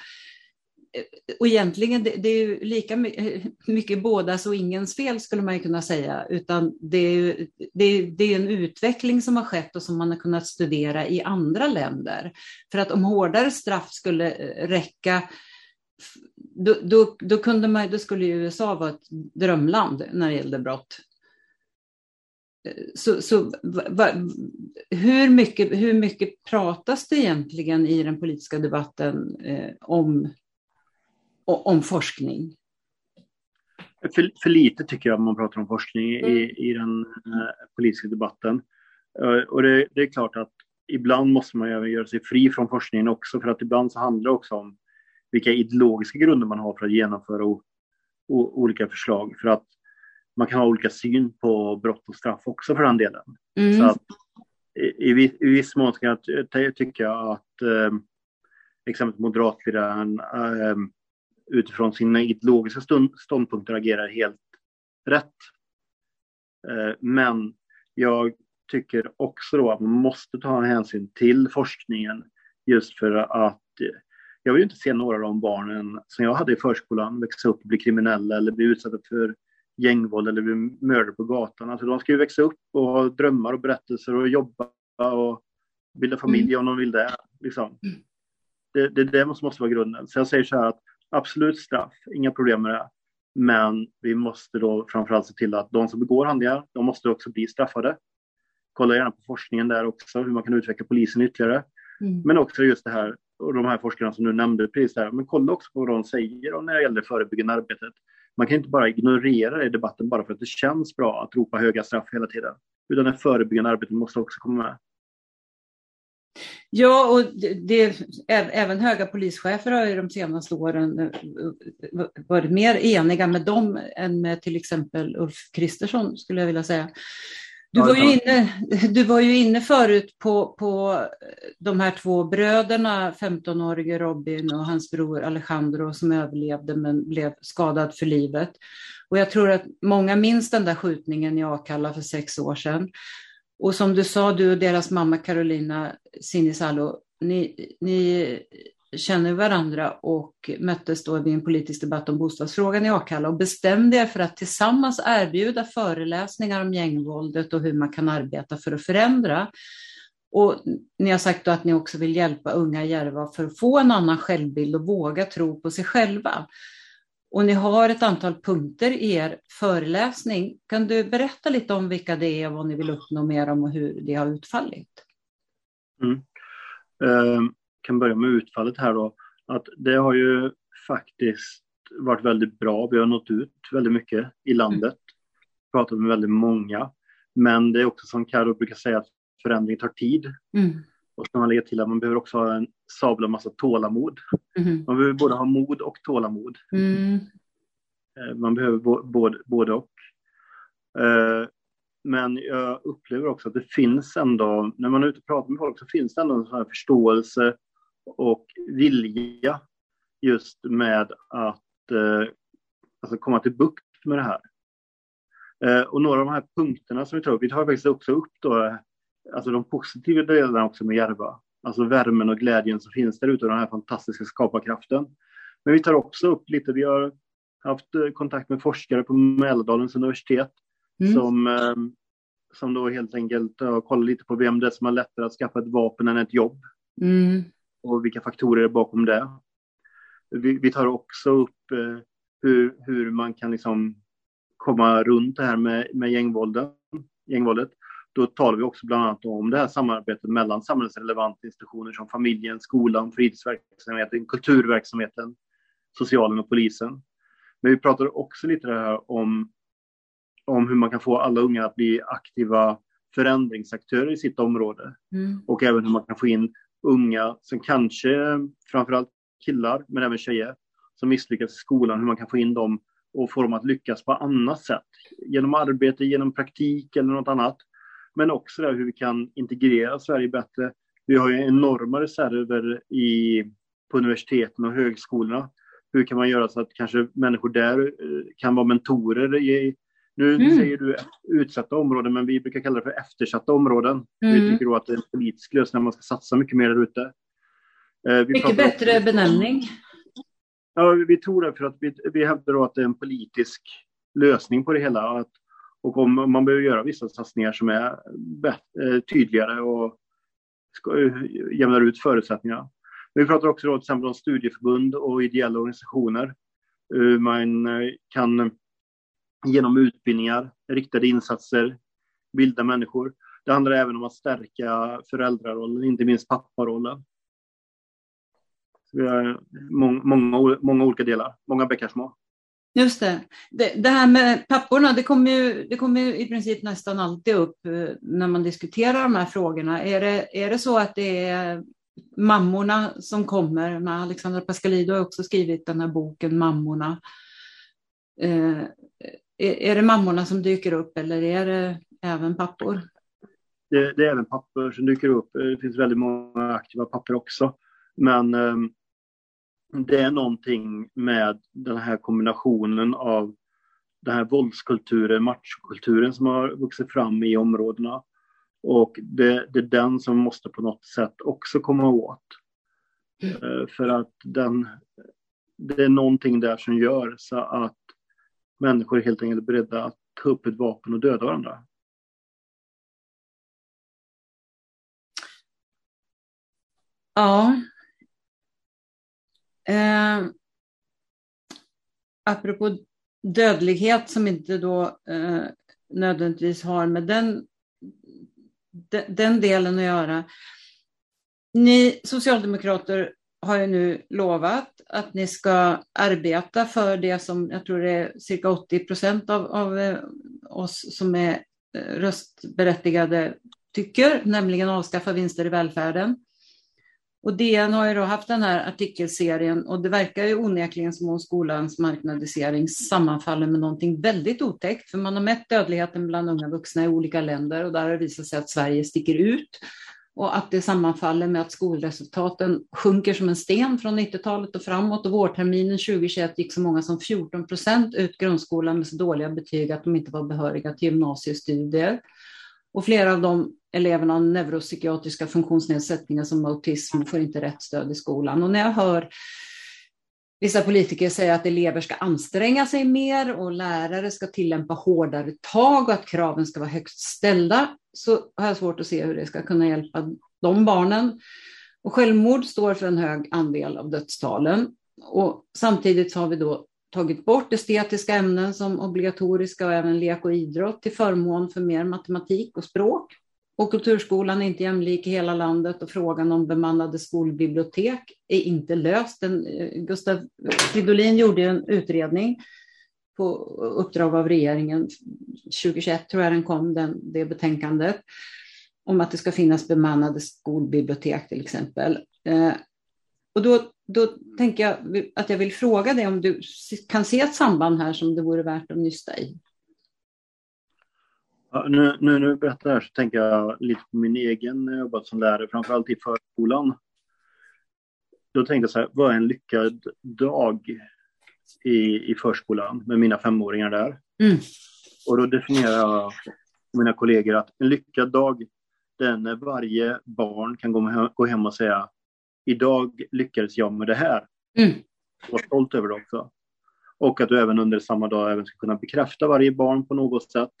och egentligen det, det är ju lika mycket bådas och ingens fel skulle man kunna säga, utan det är, ju, det, är, det är en utveckling som har skett och som man har kunnat studera i andra länder. För att om hårdare straff skulle eh, räcka då, då, då, kunde man, då skulle ju USA vara ett drömland när det gällde brott. Eh, så, så va, hur, mycket, hur mycket pratas det egentligen i den politiska debatten eh, om om forskning? För, för lite tycker jag man pratar om forskning mm. i, i den uh, politiska debatten. Uh, och det, det, är klart att ibland måste man göra sig fri från forskningen också för att ibland så handlar det också om vilka ideologiska grunder man har för att genomföra o, o, olika förslag. För att man kan ha olika syn på brott och straff också för den delen. Mm. Så att, i, i, i viss mån ska jag tycka att eh, exempelvis moderatledaren eh, utifrån sina ideologiska ståndpunkter agerar helt rätt. Eh, men jag tycker också då att man måste ta hänsyn till forskningen just för att eh, jag vill inte se några av de barnen som jag hade i förskolan växa upp och bli kriminella eller bli utsatta för gängvåld eller bli mördade på gatan. Alltså de ska ju växa upp och ha drömmar och berättelser och jobba och bilda familj mm. om de vill det. Liksom. Mm. Det, det, det måste, måste vara grunden. Så jag säger så här att absolut straff, inga problem med det. Men vi måste då framförallt se till att de som begår handlingar, de måste också bli straffade. Kolla gärna på forskningen där också, hur man kan utveckla polisen ytterligare. Mm. Men också just det här, och de här forskarna som du nämnde precis där, men kolla också på vad de säger när det gäller det förebyggande arbetet. Man kan inte bara ignorera det i debatten bara för att det känns bra att ropa höga straff hela tiden. Utan det förebyggande arbetet måste också komma med. Ja, och det, även höga polischefer har ju de senaste åren eh, varit mer eniga med dem än med till exempel Ulf Kristersson, skulle jag vilja säga. Du var, ju inne, du var ju inne förut på, på de här två bröderna, 15-årige Robin och hans bror Alejandro som överlevde men blev skadad för livet. Och jag tror att många minns den där skjutningen i Akalla för sex år sedan. Och som du sa, du och deras mamma Carolina Sinisalo, ni, ni känner varandra och möttes då vid en politisk debatt om bostadsfrågan i Akalla och bestämde er för att tillsammans erbjuda föreläsningar om gängvåldet och hur man kan arbeta för att förändra. Och ni har sagt att ni också vill hjälpa unga Järva för att få en annan självbild och våga tro på sig själva. Och ni har ett antal punkter i er föreläsning. Kan du berätta lite om vilka det är, vad ni vill uppnå mer om och hur det har utfallit? Mm. Uh, kan börja med utfallet här då. Att det har ju faktiskt varit väldigt bra. Vi har nått ut väldigt mycket i landet. Mm. Pratat med väldigt många. Men det är också som Karo brukar säga att förändring tar tid. Mm. Och så man lägga till att man behöver också ha en sabla massa tålamod. Mm. Man behöver både ha mod och tålamod. Mm. Eh, man behöver både, både och. Eh, men jag upplever också att det finns ändå, när man är ute och pratar med folk så finns det ändå en sån förståelse och vilja just med att eh, alltså komma till bukt med det här. Eh, och några av de här punkterna som vi tar upp, vi tar faktiskt också upp då, alltså de positiva delarna också med Järva. Alltså värmen och glädjen som finns där ute och den här fantastiska skaparkraften. Men vi tar också upp lite, vi har haft eh, kontakt med forskare på Mälardalens universitet mm. som, eh, som då helt enkelt har kollat lite på vem det är som har lättare att skaffa ett vapen än ett jobb. Mm och vilka faktorer är bakom det. Vi, vi tar också upp eh, hur, hur man kan liksom komma runt det här med, med gängvåldet, gängvåldet. Då talar vi också bland annat om det här samarbetet mellan samhällsrelevanta institutioner som familjen, skolan, fritidsverksamheten, kulturverksamheten, socialen och polisen. Men vi pratar också lite här om, om hur man kan få alla unga att bli aktiva förändringsaktörer i sitt område. Mm. Och även hur man kan få in unga som kanske, framförallt killar, men även tjejer, som misslyckas i skolan, hur man kan få in dem och få dem att lyckas på annat sätt. Genom arbete, genom praktik eller något annat. Men också där hur vi kan integrera Sverige bättre. Vi har ju enorma reserver i, på universiteten och högskolorna. Hur kan man göra så att kanske människor där eh, kan vara mentorer i, nu mm. säger du utsatta områden, men vi brukar kalla det för eftersatta områden. Mm. Vi tycker då att det är en politisk lösning, man ska satsa mycket mer där ute. Eh, mycket bättre om... benämning. Ja, vi tror det för att vi, vi hävdar att det är en politisk lösning på det hela. Att, och om man behöver göra vissa satsningar som är eh, tydligare och eh, jämnar ut förutsättningarna. Vi pratar också då till exempel om studieförbund och ideella organisationer. Eh, man kan genom utbildningar, riktade insatser, bilda människor. Det handlar även om att stärka föräldrarollen, inte minst papparollen. vi har många, många, många olika delar, många bäckar små. Just det. det. det. här med papporna, det kommer, ju, det kommer ju i princip nästan alltid upp eh, när man diskuterar de här frågorna. Är det, är det så att det är mammorna som kommer? Alexandra Pascalido har också skrivit den här boken Mammorna. Eh, är det mammorna som dyker upp eller är det även pappor? Det, det är även pappor som dyker upp. Eh, det finns väldigt många aktiva pappor också. Men ehm, det är någonting med den här kombinationen av den här våldskulturen, machokulturen som har vuxit fram i områdena. Och det, det är den som måste på något sätt också komma åt. Mm. För att den, det är någonting där som gör så att människor är helt enkelt beredda att ta upp ett vapen och döda varandra. Ja. Eh, apropå dödlighet som inte då eh, nödvändigtvis har med den, de, den delen att göra. Ni socialdemokrater har ju nu lovat att ni ska arbeta för det som jag tror det är cirka 80 procent av, av eh, oss som är eh, röstberättigade tycker, nämligen avskaffa vinster i välfärden. Och DN har ju då haft den här artikelserien och det verkar ju onekligen som om skolans marknadisering sammanfaller med någonting väldigt otäckt, för man har mätt dödligheten bland unga vuxna i olika länder och där har det visat sig att Sverige sticker ut och att det sammanfaller med att skolresultaten sjunker som en sten från 90-talet och framåt och vårterminen 2021 gick så många som 14 procent ut grundskolan med så dåliga betyg att de inte var behöriga till gymnasiestudier. Och flera av de eleverna har neuropsykiatriska funktionsnedsättningar som autism får inte rätt stöd i skolan. Och när jag hör vissa politiker säga att elever ska anstränga sig mer och lärare ska tillämpa hårdare tag och att kraven ska vara högst ställda, så har jag svårt att se hur det ska kunna hjälpa de barnen. Och självmord står för en hög andel av dödstalen. Och samtidigt har vi då tagit bort estetiska ämnen som obligatoriska och även lek och idrott till förmån för mer matematik och språk. Och kulturskolan är inte jämlik i hela landet och frågan om bemannade skolbibliotek är inte löst. Den, eh, Gustav Fridolin gjorde en utredning på uppdrag av regeringen. 2021 tror jag den kom, den, det betänkandet, om att det ska finnas bemannade skolbibliotek till exempel. Eh, och då, då tänker jag att jag vill fråga dig om du kan se ett samband här som det vore värt att nysta i. Ja, nu, nu när du berättar här så tänker jag lite på min egen när jag jobbat som lärare, framförallt i förskolan. Då tänkte jag så här, vad är en lyckad dag i, i förskolan med mina femåringar där? Mm. Och då definierar jag mina kollegor att en lyckad dag, det är när varje barn kan gå hem och säga idag lyckades jag med det här. Mm. Och vara stolt över det också. Och att du även under samma dag även ska kunna bekräfta varje barn på något sätt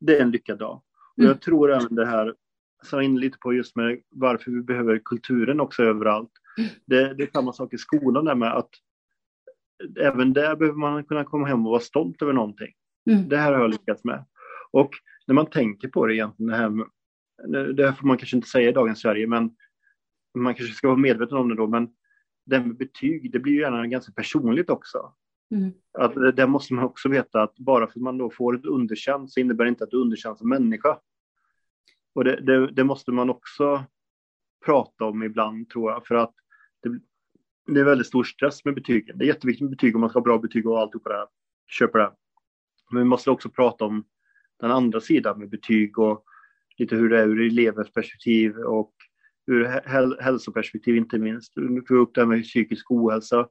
det är en lyckad dag. Och mm. jag tror även det här, sa in lite på just med varför vi behöver kulturen också överallt. Mm. Det, det är samma sak i skolan där med att även där behöver man kunna komma hem och vara stolt över någonting. Mm. Det här har jag lyckats med. Och när man tänker på det egentligen, det här, med, det här får man kanske inte säga i dagens Sverige, men man kanske ska vara medveten om det då, men det med betyg, det blir ju gärna ganska personligt också. Mm. Att eh, det måste man också veta att bara för att man då får ett underkänt så innebär det inte att du underkänns som människa. Och det, det, det, måste man också prata om ibland tror jag, för att det, det är väldigt stor stress med betygen. Det är jätteviktigt med betyg om man ska ha bra betyg och allt på det. Köper det. Men vi måste också prata om den andra sidan med betyg och lite hur det är ur elevens perspektiv och ur hälsoperspektiv inte minst. Du tog upp det här med psykisk ohälsa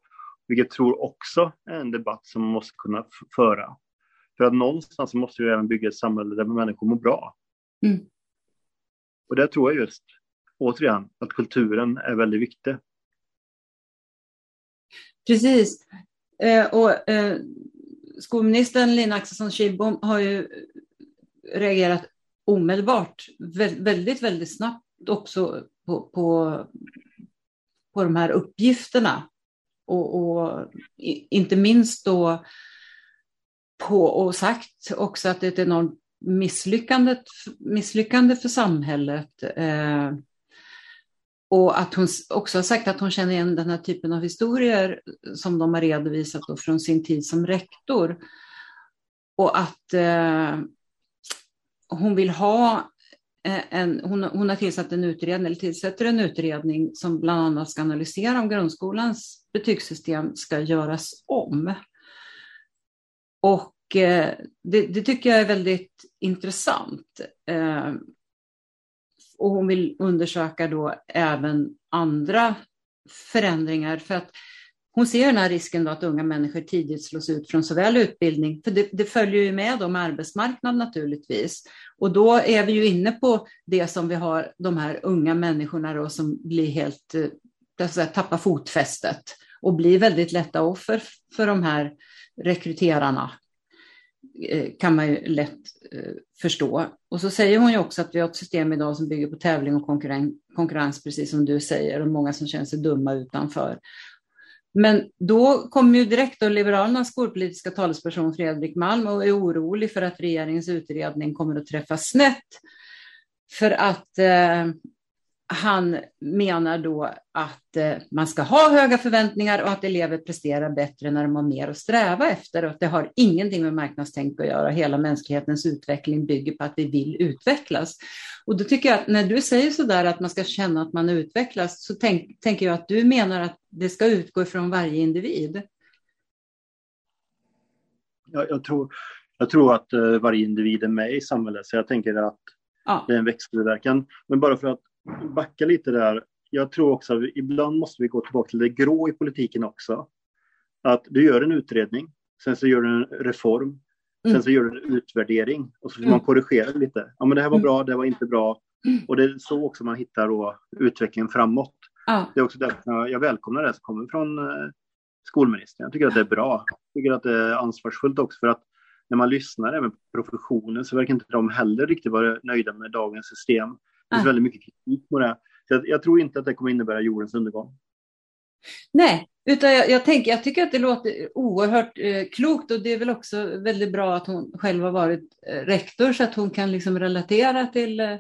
vilket jag tror också är en debatt som man måste kunna föra. För att någonstans måste vi även bygga ett samhälle där människor mår bra. Mm. Och där tror jag just, återigen, att kulturen är väldigt viktig. Precis. Eh, och eh, skolministern Lina Axelsson Kihlbom har ju reagerat omedelbart, väldigt, väldigt snabbt också på, på, på de här uppgifterna och, och inte minst då på och sagt också att det är ett enormt misslyckande, misslyckande för samhället. Eh, och att hon också har sagt att hon känner igen den här typen av historier som de har redovisat från sin tid som rektor. Och att eh, hon vill ha Eh, en, hon, hon, har tillsatt en utredning, eller tillsätter en utredning som bland annat ska analysera om grundskolans betygssystem ska göras om. Och eh, det, det, tycker jag är väldigt intressant. Eh, och hon vill undersöka då även andra förändringar för att hon ser den här risken då att unga människor tidigt slås ut från såväl utbildning, för det, det följer ju med om arbetsmarknad naturligtvis. Och då är vi ju inne på det som vi har, de här unga människorna då, som blir helt, eh, säga, tappar fotfästet och blir väldigt lätta offer för de här rekryterarna eh, kan man ju lätt eh, förstå. Och så säger hon ju också att vi har ett system idag som bygger på tävling och konkurrens, precis som du säger, och många som känner sig dumma utanför. Men då kommer ju direkt då Liberalernas skolpolitiska talesperson Fredrik Malm och är orolig för att regeringens utredning kommer att träffa snett. För att eh, han menar då att eh, man ska ha höga förväntningar och att elever presterar bättre när de har mer att sträva efter och att det har ingenting med marknadstänk att göra. Hela mänsklighetens utveckling bygger på att vi vill utvecklas. Och då tycker jag att när du säger så där att man ska känna att man utvecklas så tänk, tänker jag att du menar att det ska utgå ifrån varje individ. Jag, jag tror, jag tror att uh, varje individ är med i samhället så jag tänker att ja. det är en växelverkan. Men bara för att backa lite där. Jag tror också att ibland måste vi gå tillbaka till det grå i politiken också. Att du gör en utredning, sen så gör du en reform, sen mm. så gör du en utvärdering och så får man mm. korrigera lite. Ja, men det här var mm. bra, det här var inte bra. Och det är så också man hittar då utvecklingen framåt. Ja. Det är också därför jag välkomnar det som kommer från eh, skolministern. Jag tycker att det är bra. Jag tycker att det är ansvarsfullt också för att när man lyssnar även på professionen så verkar inte de heller riktigt vara nöjda med dagens system. Det finns väldigt mycket kritik på det. Så jag, jag, tror inte att det kommer innebära jordens undergång. Nej, utan jag, jag, tänker, jag tycker att det låter oerhört eh, klokt och det är väl också väldigt bra att hon själv har varit eh, rektor så att hon kan liksom relatera till, eh,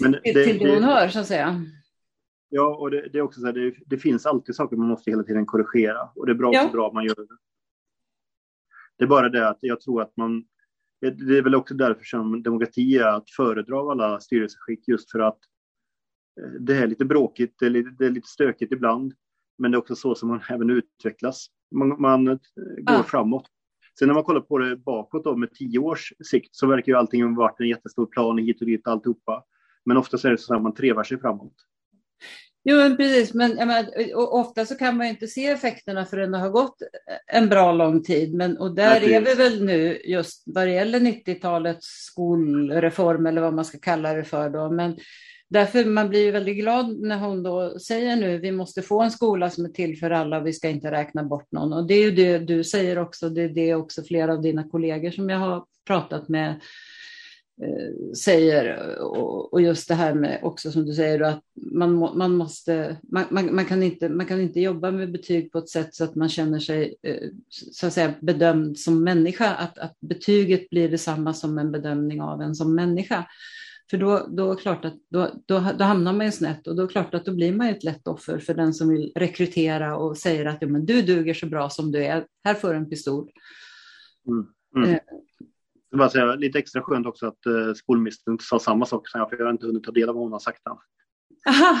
Men det, till det, det hon hör så att säga. Ja, och det, det är också så här, det, det, finns alltid saker man måste hela tiden korrigera och det är bra, ja. bra man gör det. Det är bara det att jag tror att man det är väl också därför som demokrati är att föredra av alla styrelseskick just för att eh, det är lite bråkigt, det är lite, det är lite stökigt ibland. Men det är också så som man även utvecklas. Man, man eh, går ja. framåt. Sen när man kollar på det bakåt då, med tio års sikt så verkar ju allting ha varit en jättestor plan hit och dit alltihopa. Men oftast är det så att man trevar sig framåt. Jo, men precis. Men menar, ofta så kan man inte se effekterna förrän det har gått en bra lång tid. Men, och där är vi väl nu just vad det gäller 90-talets skolreform eller vad man ska kalla det för. Då. Men därför man blir väldigt glad när hon då säger nu vi måste få en skola som är till för alla och vi ska inte räkna bort någon. Och det är ju det du säger också. Det är det också flera av dina kollegor som jag har pratat med säger och, just det här med också som du säger att man, man måste, man, man, man, kan inte, man kan inte jobba med betyg på ett sätt så att man känner sig eh, så att säga bedömd som människa, att, att betyget blir detsamma som en bedömning av en som människa. För då, då, klart att, då, då, då hamnar man ju snett och då är klart att då blir man ett lätt offer för den som vill rekrytera och säger att ja, men du duger så bra som du är, här får du en pistol. Mm. Mm. Eh, bara säga, lite extra skönt också att uh, skolministern sa samma sak som jag, för jag har inte hunnit ta del av vad hon har sagt än.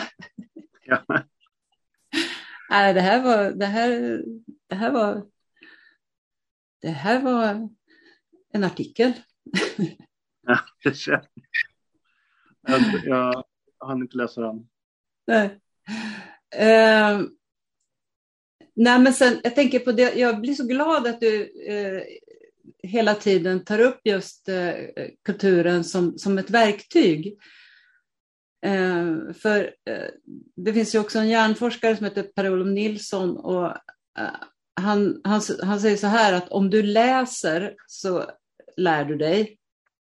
Ja. Nej, det här var, det här, det här var, det här var en artikel. ja, det känns. Jag, jag hann inte läsa den. Nej. Uh, nej, men sen, jag tänker på det, jag blir så glad att du uh, hela tiden tar upp just eh, kulturen som, som ett verktyg. Eh, för eh, det finns ju också en hjärnforskare som heter Per-Olof Nilsson och han, han, han säger så här att om du läser så lär du dig.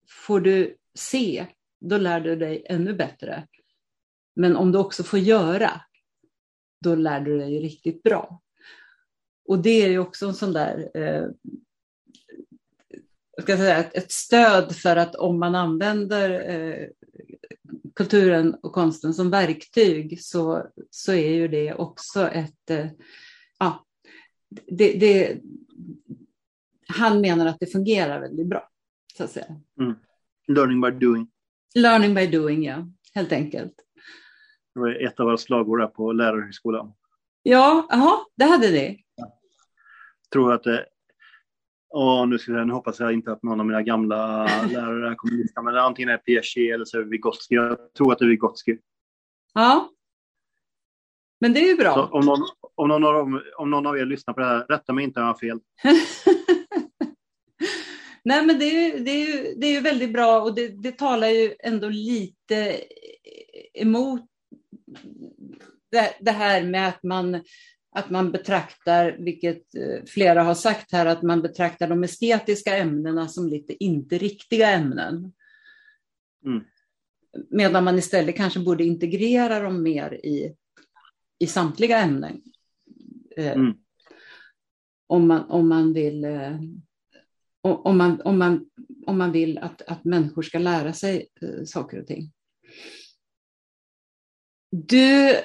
Får du se, då lär du dig ännu bättre. Men om du också får göra, då lär du dig riktigt bra. Och det är ju också en sån där eh, ska säga, ett, stöd för att om man använder eh, kulturen och konsten som verktyg så, så är ju det också ett... Eh, ja, det, det, han menar att det fungerar väldigt bra, så att säga. Mm. Learning by doing. Learning by doing, ja, helt enkelt. Det var ett av våra slagord på lärarhögskolan. Ja, aha, det hade ni. Jag tror att det och nu, ska jag, nu hoppas jag inte att någon av mina gamla lärare kommer lyssna, men antingen är det Piaget eller så är det Vygotsky. Jag tror att det är Vygotsky. Ja. Men det är ju bra. Så om, någon, om, någon av, om någon av er lyssnar på det här, rätta mig inte om jag har fel. Nej, men det är ju, det är ju, det är ju väldigt bra och det, det talar ju ändå lite emot det, det här med att man att man betraktar, vilket eh, flera har sagt här, att man betraktar de estetiska ämnena som lite inte riktiga ämnen. Mm. Medan man istället kanske borde integrera dem mer i, i samtliga ämnen. Eh, mm. Om, man, om man vill eh, om man, om man, om man vill att, att människor ska lära sig saker och ting. Du,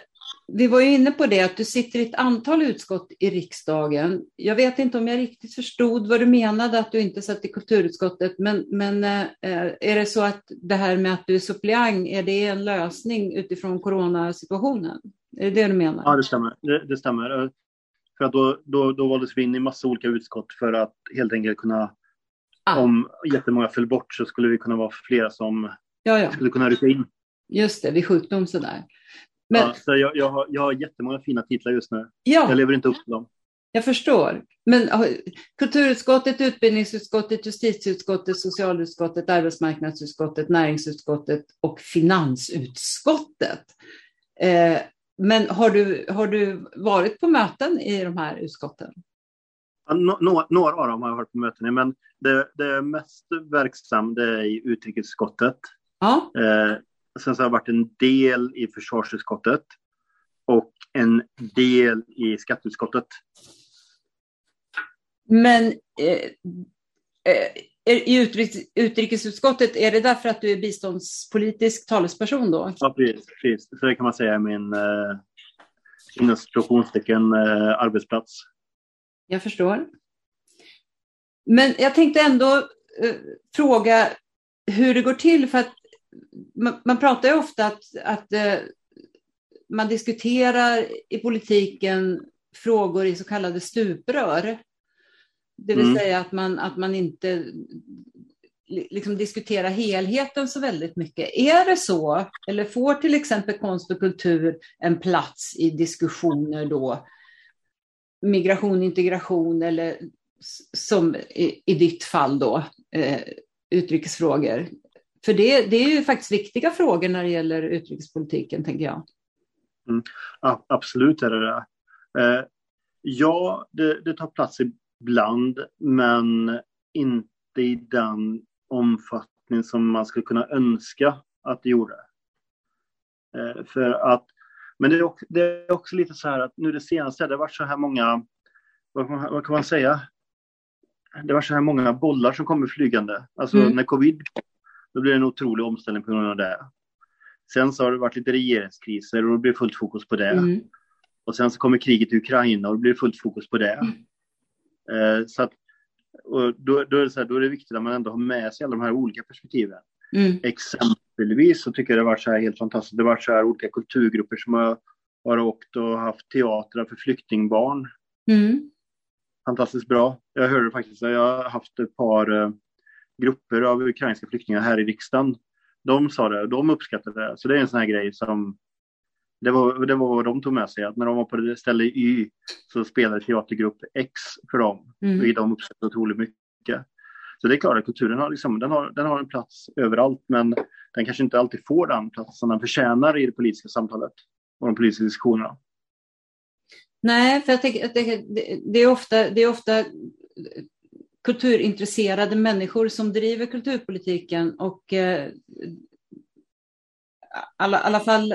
vi var ju inne på det att du sitter i ett antal utskott i riksdagen. Jag vet inte om jag riktigt förstod vad du menade att du inte satt i kulturutskottet, men, men eh, är det så att det här med att du är suppleant, är det en lösning utifrån coronasituationen? Är det det du menar? Ja, det stämmer. Det, det stämmer. För att då, då, då valdes vi in i massa olika utskott för att helt enkelt kunna, ah. om jättemånga föll bort så skulle vi kunna vara flera som ja, ja. skulle kunna rycka in. Just det, vid sjukdom sådär. Men, ja, så jag, jag, har, jag har jättemånga fina titlar just nu. Ja, jag lever inte upp till dem. Jag förstår. Men kulturutskottet, utbildningsutskottet, justitieutskottet, socialutskottet, arbetsmarknadsutskottet, näringsutskottet och finansutskottet. Eh, men har du, har du varit på möten i de här utskotten? Ja, no, några av dem har jag varit på möten i, men det, det mest verksamma är i utrikesutskottet. Ja. Eh, sen så har jag varit en del i försvarsutskottet och en del i skatteutskottet. Men eh, eh, i utrikesutskottet, är det därför att du är biståndspolitisk talesperson då? Ja, precis. precis. Så det kan man säga är min eh, inom situationstecken eh, arbetsplats. Jag förstår. Men jag tänkte ändå eh, fråga hur det går till, för att man, man pratar ju ofta att, att eh, man diskuterar i politiken frågor i så kallade stuprör. Det vill mm. säga att man, att man inte liksom diskuterar helheten så väldigt mycket. Är det så, eller får till exempel konst och kultur en plats i diskussioner då? Migration, integration eller som i, i ditt fall då, eh, utrikesfrågor. För det, det är ju faktiskt viktiga frågor när det gäller utrikespolitiken, tänker jag. Mm, absolut är det det. Eh, ja, det, det, tar plats ibland, men inte i den omfattning som man skulle kunna önska att det gjorde. Eh, för att, men det är, också, det är också lite så här att nu det senaste, det har varit så här många, vad, vad kan man säga? Det var så här många bollar som kommer flygande. Alltså mm. när covid då blir det en otrolig omställning på grund av det. Sen så har det varit lite regeringskriser och då blir det fullt fokus på det. Mm. Och sen så kommer kriget i Ukraina och då blir det fullt fokus på det. Mm. Eh, så att, och då, då, är det så här, då är det viktigt att man ändå har med sig alla de här olika perspektiven. Mm. Exempelvis så tycker jag det har varit så här helt fantastiskt. Det har varit så här olika kulturgrupper som har, har åkt och haft teatrar för flyktingbarn. Mm. Fantastiskt bra. Jag hörde faktiskt, jag har haft ett par eh, grupper av ukrainska flyktingar här i riksdagen. De sa det, de uppskattade det. Så det är en sån här grej som det var, det var vad de tog med sig, att när de var på det ställe Y så spelade teatergrupp X för dem. Mm. Och de uppskattade otroligt mycket. Så det är klart att kulturen har, liksom, den har, den har en plats överallt, men den kanske inte alltid får den plats som den förtjänar i det politiska samtalet och de politiska diskussionerna. Nej, för jag tänker att det, det, det, är ofta, det är ofta kulturintresserade människor som driver kulturpolitiken och eh, alla, alla fall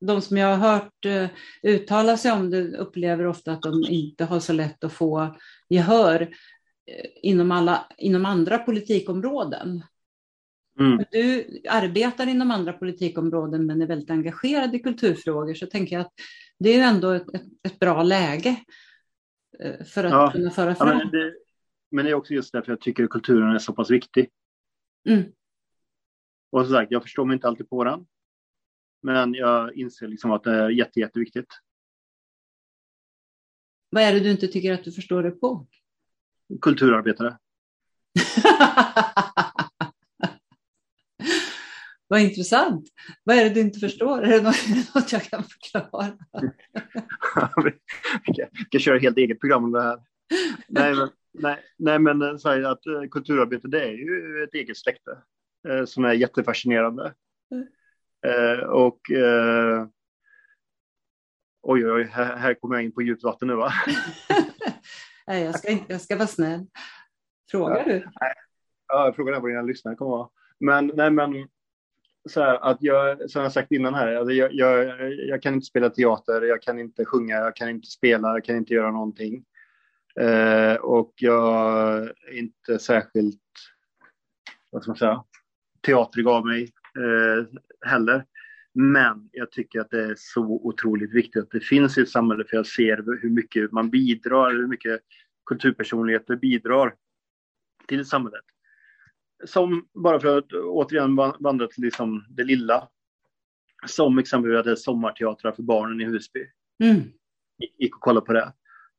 de som jag har hört eh, uttala sig om det upplever ofta att de inte har så lätt att få gehör eh, inom, alla, inom andra politikområden. Mm. Du arbetar inom andra politikområden men är väldigt engagerad i kulturfrågor så tänker jag att det är ändå ett, ett, ett bra läge eh, för att ja. kunna föra fram. Ja, det, men det är också just därför jag tycker att kulturen är så pass viktig. Mm. Och som sagt, jag förstår mig inte alltid på den. Men jag inser liksom att det är jätte, jätteviktigt. Vad är det du inte tycker att du förstår dig på? Kulturarbetare. Vad intressant. Vad är det du inte förstår? Är det något, något jag kan förklara? vi kan köra helt eget program om det här. Nej, men, Nej, nej men eh, säg att eh, kulturarbete det är ju ett eget släkte eh, som är jättefascinerande. Mm. Eh, och eh, oj, oj, här, här kommer jag in på djupt vatten nu va? nej, jag ska, inte, jag ska vara snäll. Frågar ja, du? Nej. Ja, frågan är vad dina lyssnare kommer vara. Men, nej, men så här, att jag, som jag sagt innan här, alltså jag, jag, jag, kan inte spela teater, jag kan inte sjunga, jag kan inte spela, jag kan inte göra någonting. Eh, och jag är inte särskilt, vad ska man säga, teatrig av mig eh, heller. Men jag tycker att det är så otroligt viktigt att det finns i ett samhälle för jag ser hur mycket man bidrar, hur mycket kulturpersonligheter bidrar till samhället. Som, bara för att återigen vandra till liksom det lilla, som exempelvis att det är sommarteatrar för barnen i Husby. Mm. Gick och kollade på det.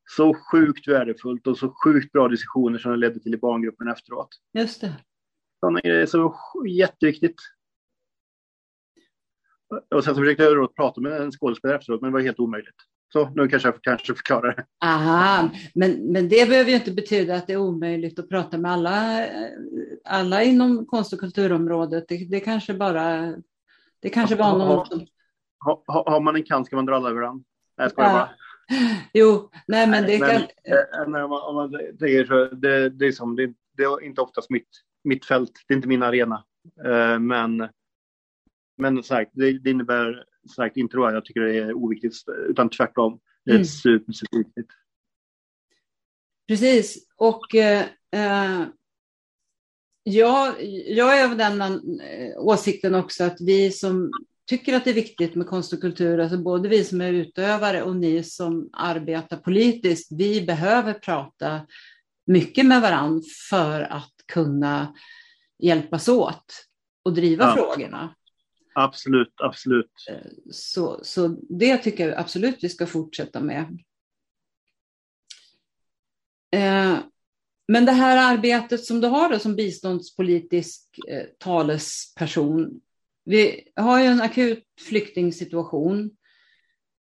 Så sjukt värdefullt och så sjukt bra diskussioner som det ledde till i barngruppen efteråt. Just det. Sådana grejer är så jätteviktigt. Och sen så försökte jag då prata med en skådespelare efteråt, men det var helt omöjligt. Så nu kanske jag kanske förklarar det. Aha, men, men det behöver ju inte betyda att det är omöjligt att prata med alla, alla inom konst och kulturområdet. Det, det kanske bara, det kanske var någon som... Har, har man en kant ska man dra alla över den. Nej, jag ja. bara. Jo, nej men det men, kan... Nej, om man, om man säger så, det, det, är som, det, det är inte oftast mitt, mitt fält, det är inte min arena. Uh, men men sagt, det, det innebär sagt, inte att jag tycker det är oviktigt, utan tvärtom. Det är mm. super, superviktigt. Precis, och eh, eh, jag, jag är av den eh, åsikten också att vi som tycker att det är viktigt med konst och kultur, alltså både vi som är utövare och ni som arbetar politiskt, vi behöver prata mycket med varandra för att kunna hjälpas åt och driva ja. frågorna. Absolut, absolut. Eh, så, så det tycker jag absolut vi ska fortsätta med. Eh, men det här arbetet som du har då, som biståndspolitisk eh, talesperson. Vi har ju en akut flyktingsituation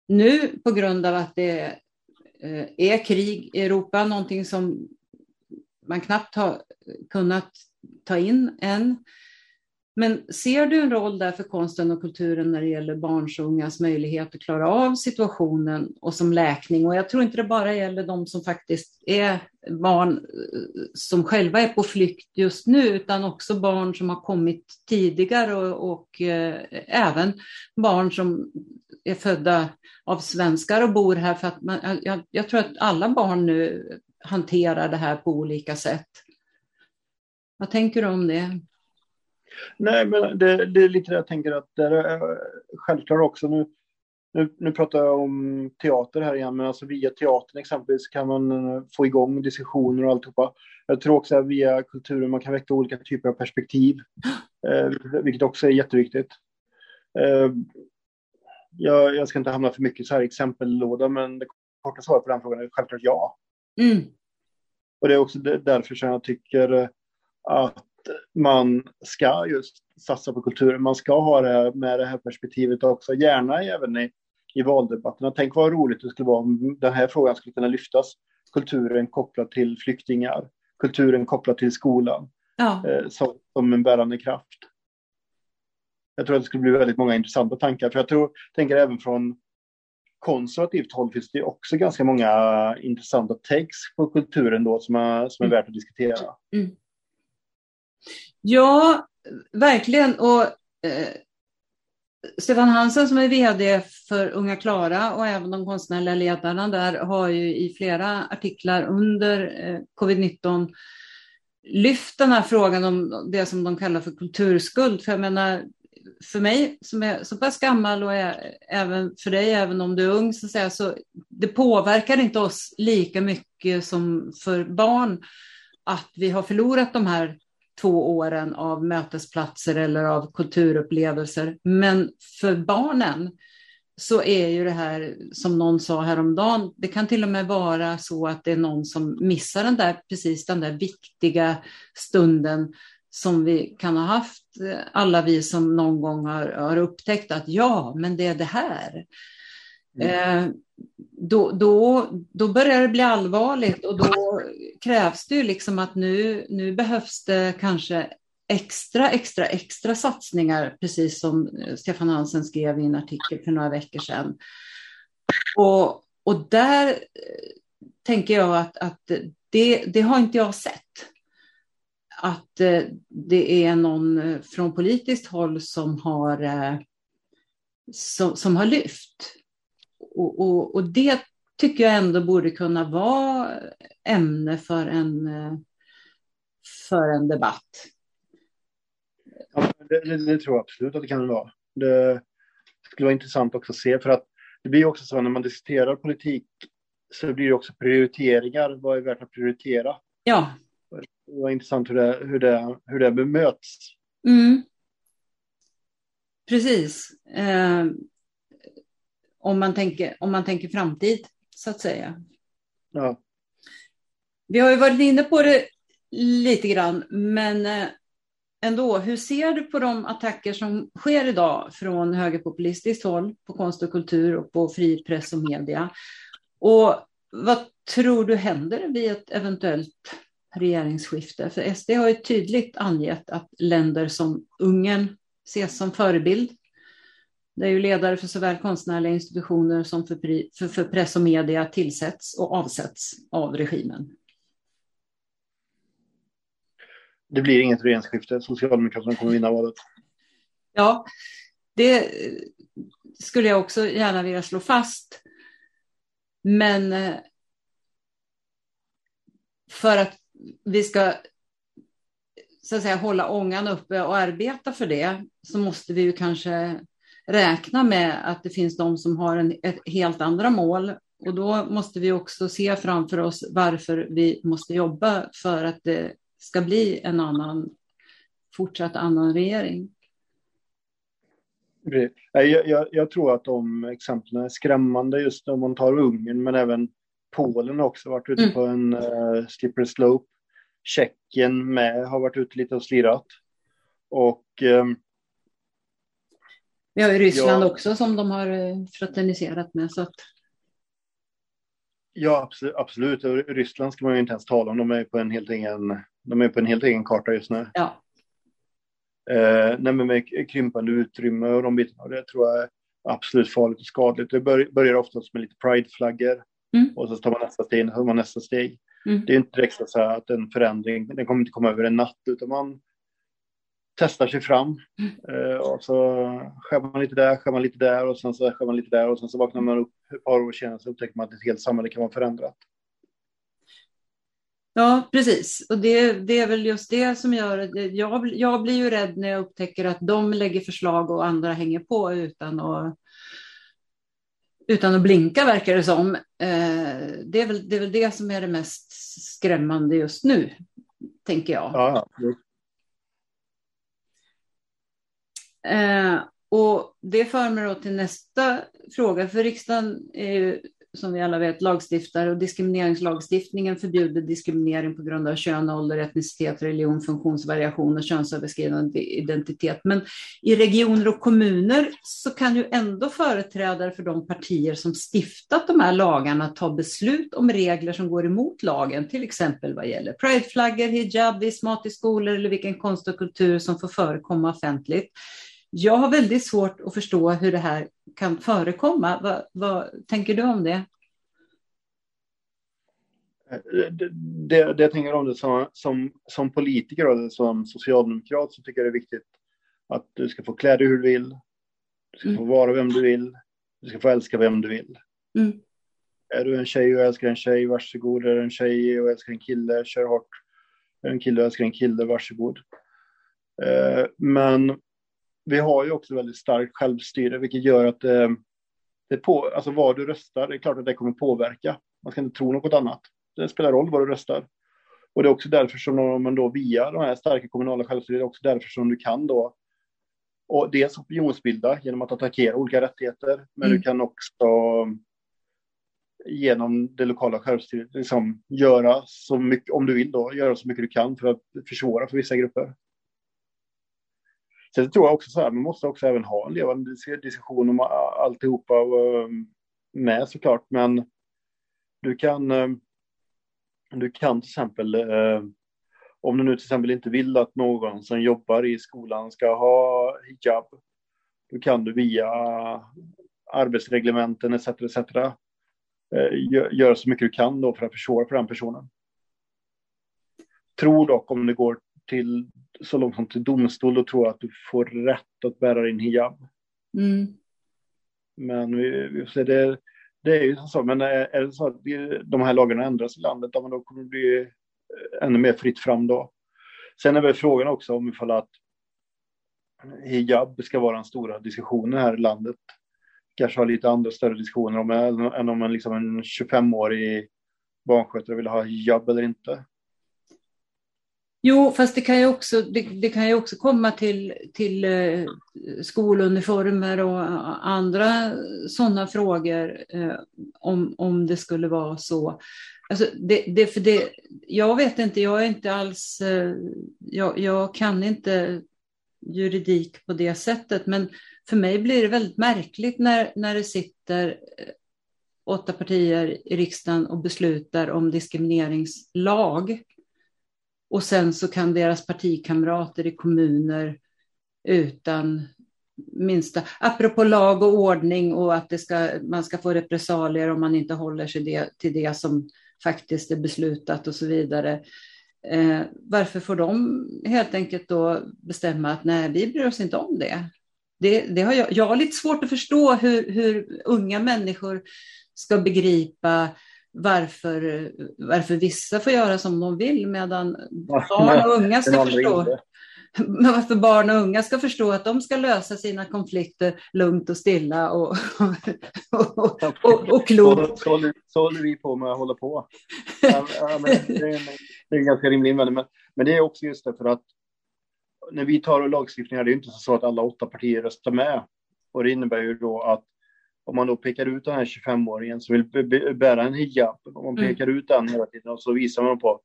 nu på grund av att det eh, är krig i Europa, någonting som man knappt har kunnat ta in än. Men ser du en roll där för konsten och kulturen när det gäller barns och ungas möjlighet att klara av situationen och som läkning? Och jag tror inte det bara gäller de som faktiskt är barn eh, som själva är på flykt just nu, utan också barn som har kommit tidigare och, och eh, även barn som är födda av svenskar och bor här. För att man, jag, jag tror att alla barn nu hanterar det här på olika sätt. Vad tänker du om det? Nej, men det, det, är lite det jag tänker att det är självklart också. Nu, nu, nu pratar jag om teater här igen, men alltså via teatern exempelvis kan man eh, få igång diskussioner och alltihopa. Jag tror också att via kulturen man kan väcka olika typer av perspektiv, eh, vilket också är jätteviktigt. Eh, jag, jag, ska inte hamna för mycket så här exempellåda, men det korta svaret på den frågan är självklart ja. Mm. Och det är också därför som jag tycker att man ska just satsa på kulturen. Man ska ha det här, med det här perspektivet också, gärna även i, i valdebatterna. Tänk vad roligt det skulle vara om den här frågan skulle kunna lyftas. Kulturen kopplat till flyktingar, kulturen kopplat till skolan ja. eh, som, som en bärande kraft. Jag tror att det skulle bli väldigt många intressanta tankar, för jag tror, tänker även från konservativt håll finns det också ganska många intressanta takes på kulturen då som är, som är värt att diskutera. Mm. Ja, verkligen. Och eh, Stefan Hansen som är VD för Unga Klara och även de konstnärliga ledarna där har ju i flera artiklar under eh, covid-19 lyft den här frågan om det som de kallar för kulturskuld. För jag menar, för mig som är så pass gammal och är, även för dig, även om du är ung, så, att säga, så det påverkar inte oss lika mycket som för barn att vi har förlorat de här två åren av mötesplatser eller av kulturupplevelser. Men för barnen så är ju det här, som någon sa häromdagen, det kan till och med vara så att det är någon som missar den där, precis den där viktiga stunden som vi kan ha haft, alla vi som någon gång har, har upptäckt att ja, men det är det här. Mm. Eh, då, då, då börjar det bli allvarligt och då krävs det ju liksom att nu, nu behövs det kanske extra, extra, extra satsningar, precis som Stefan Hansen skrev i en artikel för några veckor sedan. Och, och där eh, tänker jag att, att det, det har inte jag sett. Att eh, det är någon eh, från politiskt håll som har, som, som har lyft. Och, och, och, det tycker jag ändå borde kunna vara ämne för en, för en debatt. Ja, det, det, tror jag absolut att det kan vara. Det, skulle vara intressant också att se, för att det blir också så när man diskuterar politik så blir det också prioriteringar. Vad är värt att prioritera? Ja. Det var intressant hur det, hur det, hur det bemöts. Mm. Precis. Om, man tänker, om man tänker framtid, så att säga. Ja. Vi har ju varit inne på det lite grann, men eh, ändå, hur ser du på de attacker som sker idag från högerpopulistiskt håll på konst och kultur och på fri press och media? Och vad tror du händer vid ett eventuellt regeringsskifte? För SD har ju tydligt angett att länder som Ungern ses som förebild. Det är ju ledare för såväl konstnärliga institutioner som för, för, för press och media tillsätts och avsätts av regimen. Det blir inget regeringsskifte. Socialdemokraterna kommer vinna valet. Ja, det skulle jag också gärna vilja slå fast. Men eh, för att vi ska så att säga, hålla ångan uppe och arbeta för det så måste vi ju kanske räkna med att det finns de som har en, ett helt andra mål. Och då måste vi också se framför oss varför vi måste jobba för att det ska bli en annan, fortsatt annan regering. Jag, jag, jag, tror att de exemplen är skrämmande just om man tar Ungern men även Polen har också varit ute mm. på en uh, slippery slope. Tjeckien med har varit ute lite och slirat. Och um, vi har ju Ryssland ja, också som de har eh, fraterniserat med. Så att... Ja, absolut. Ryssland ska man ju inte ens tala om. De är på en helt egen, de är på en helt egen karta just nu. Ja. Eh, nej, men med krympande utrymme och de bitarna. Det tror jag är absolut farligt och skadligt. Det bör, börjar oftast med lite prideflaggor mm. och så tar man nästa steg, tar man nästa steg. Mm. Det är inte direkt så att en förändring, den kommer inte komma över en natt, utan man testar sig fram. Mm. Eh, och så skär man lite där, skär man lite där och sen så skär man lite där och sen så vaknar man upp ett par år senare så upptäcker man att ett helt samhälle kan vara förändrat. Ja, precis. Och det, det är väl just det som gör att jag, jag blir ju rädd när jag upptäcker att de lägger förslag och andra hänger på utan att, utan att blinka, verkar det som. Eh, det, är väl, det är väl det som är det mest skrämmande just nu, tänker jag. Ja, Eh, och det för mig då till nästa fråga, för riksdagen är ju som vi alla vet lagstiftare och diskrimineringslagstiftningen förbjuder diskriminering på grund av kön, ålder, etnicitet, religion, funktionsvariation och könsöverskridande identitet. Men i regioner och kommuner så kan ju ändå företrädare för de partier som stiftat de här lagarna ta beslut om regler som går emot lagen, till exempel vad gäller prideflaggor, hijab, viss mat i skolor eller vilken konst och kultur som får förekomma offentligt. Jag har väldigt svårt att förstå hur det här kan förekomma. Vad, vad tänker du om det? Det, det, det jag tänker om det som, som, som politiker och som socialdemokrat så tycker jag det är viktigt att du ska få klä dig hur du vill. Du ska mm. få vara vem du vill. Du ska få älska vem du vill. Mm. Är du en tjej och älskar en tjej, varsågod. Är du en tjej och älskar en kille, kör hårt. Är du en kille och älskar en kille, varsågod. Eh, men vi har ju också väldigt starkt självstyre, vilket gör att eh, det på, alltså vad du röstar, det är klart att det kommer påverka. Man ska inte tro något annat. Det spelar roll vad du röstar. Och det är också därför som man då via de här starka kommunala självstyret, också därför som du kan då och dels opinionsbilda genom att attackera olika rättigheter, men mm. du kan också genom det lokala självstyret liksom göra så mycket, om du vill då, göra så mycket du kan för att försvåra för vissa grupper. Sen tror jag också så här, man måste också även ha en levande diskussion om alltihopa eh, med såklart, men du kan, eh, du kan till exempel, eh, om du nu till exempel inte vill att någon som jobbar i skolan ska ha hijab, då kan du via arbetsreglementen etc. etc. Göra så mycket du kan då för att försvåra för den personen. Tror dock om det går till så långt som till domstol, då tror att du får rätt att bära din hijab. Mm. Men vi, vi får se, det, det är ju så, men är, det så att de här lagarna ändras i landet, då kommer det bli eh, ännu mer fritt fram då. Sen är väl frågan också om ifall att hijab ska vara den stora diskussionen här i landet. Kanske ha lite andra större diskussioner om än om en, liksom en 25-årig barnskötare vill ha hijab eller inte. Jo, fast det kan ju också, det, det kan ju också komma till, till eh, skoluniformer och andra sådana frågor eh, om, om det skulle vara så. Alltså det, det, för det, jag vet inte, jag är inte alls, eh, jag, jag kan inte juridik på det sättet, men för mig blir det väldigt märkligt när, när det sitter eh, åtta partier i riksdagen och beslutar om diskrimineringslag och sen så kan deras partikamrater i kommuner utan minsta, apropå lag och ordning och att det ska, man ska få repressalier om man inte håller sig det, till det som faktiskt är beslutat och så vidare. Eh, varför får de helt enkelt då bestämma att nej, vi bryr oss inte om det? det, det har jag, jag har lite svårt att förstå hur, hur unga människor ska begripa varför, varför vissa får göra som de vill medan barn och unga ska förstå. Men varför barn och unga ska förstå att de ska lösa sina konflikter lugnt och stilla och, och, och, och, och klokt. Så, så, så håller vi på med att hålla på. Ja, det, är, det är en ganska rimlig invändning. Men, men det är också just det för att när vi tar lagstiftning här, det är inte så att alla åtta partier röstar med. Och det innebär ju då att om man då pekar ut den här 25-åringen som vill bära en hijab, om man mm. pekar ut den hela tiden och så visar man på,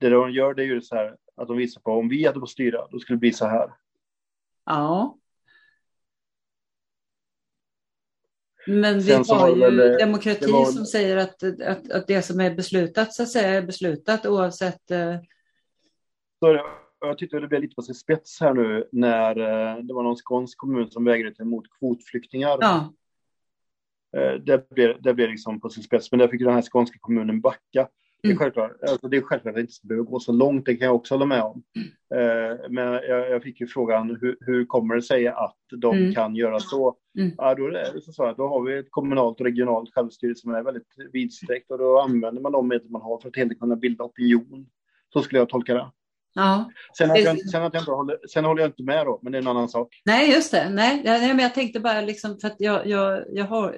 det de gör det är ju så här att de visar på om vi hade fått styra, då skulle det bli så här. Ja. Men vi Sen har ju väl, demokrati var... som säger att, att, att det som är beslutat så att säga är beslutat oavsett. Eh... Så jag tyckte det blev lite på sin spets här nu när eh, det var någon skånsk kommun som vägrade ta emot kvotflyktingar. Ja. Eh, det blev, det blev liksom på sin spets, men där fick den här skånska kommunen backa. Det är, mm. självklart, alltså det är självklart att det inte ska behöva gå så långt, det kan jag också hålla med om. Mm. Men jag, jag, fick ju frågan, hur, hur kommer det sig att de mm. kan göra så? Mm. Ja, då, är det så att då har vi ett kommunalt och regionalt självstyre som är väldigt vidsträckt och då använder man de medel man har för att helt kunna bilda opinion. Så skulle jag tolka det. Ja. Sen, att jag, sen, att jag inte håller, sen håller jag inte med då, men det är en annan sak. Nej, just det. Nej, men jag tänkte bara liksom för att jag, jag, jag har...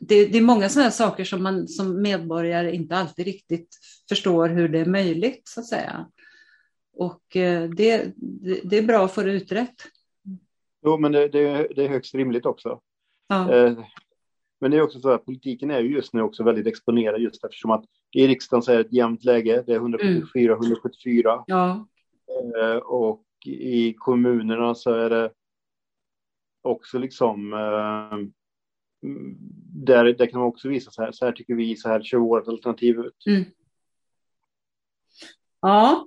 Det, det är många sådana saker som man som medborgare inte alltid riktigt förstår hur det är möjligt, så att säga. Och eh, det, det, det är bra att få det utrett. Jo, men det, det, det är högst rimligt också. Ja. Eh, men det är också så att politiken är ju just nu också väldigt exponerad just eftersom att i riksdagen så är det ett jämnt läge. Det är 174, mm. 174. Ja. Eh, och i kommunerna så är det också liksom eh, där, där kan man också visa så här, så här tycker vi, så här ser vårt alternativ ut. Mm. Ja,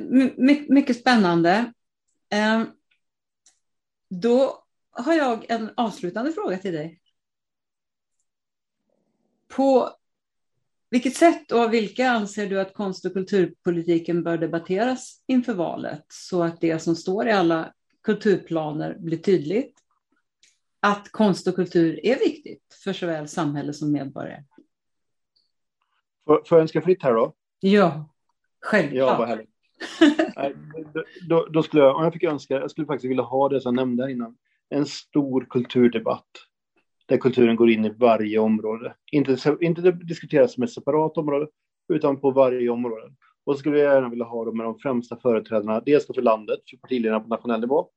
My mycket spännande. Eh, då har jag en avslutande fråga till dig. På vilket sätt och vilka anser du att konst och kulturpolitiken bör debatteras inför valet så att det som står i alla kulturplaner blir tydligt? Att konst och kultur är viktigt för såväl samhälle som medborgare. Får jag önska fritt här då? Ja, självklart. Ja, vad härligt. då, då, då, skulle jag, om jag fick önska, jag skulle faktiskt vilja ha det som jag nämnde innan, en stor kulturdebatt där kulturen går in i varje område. Inte, inte diskuteras som ett separat område, utan på varje område. Och så skulle jag gärna vilja ha dem med de främsta företrädarna, dels för landet, för partiledarna på nationell nivå.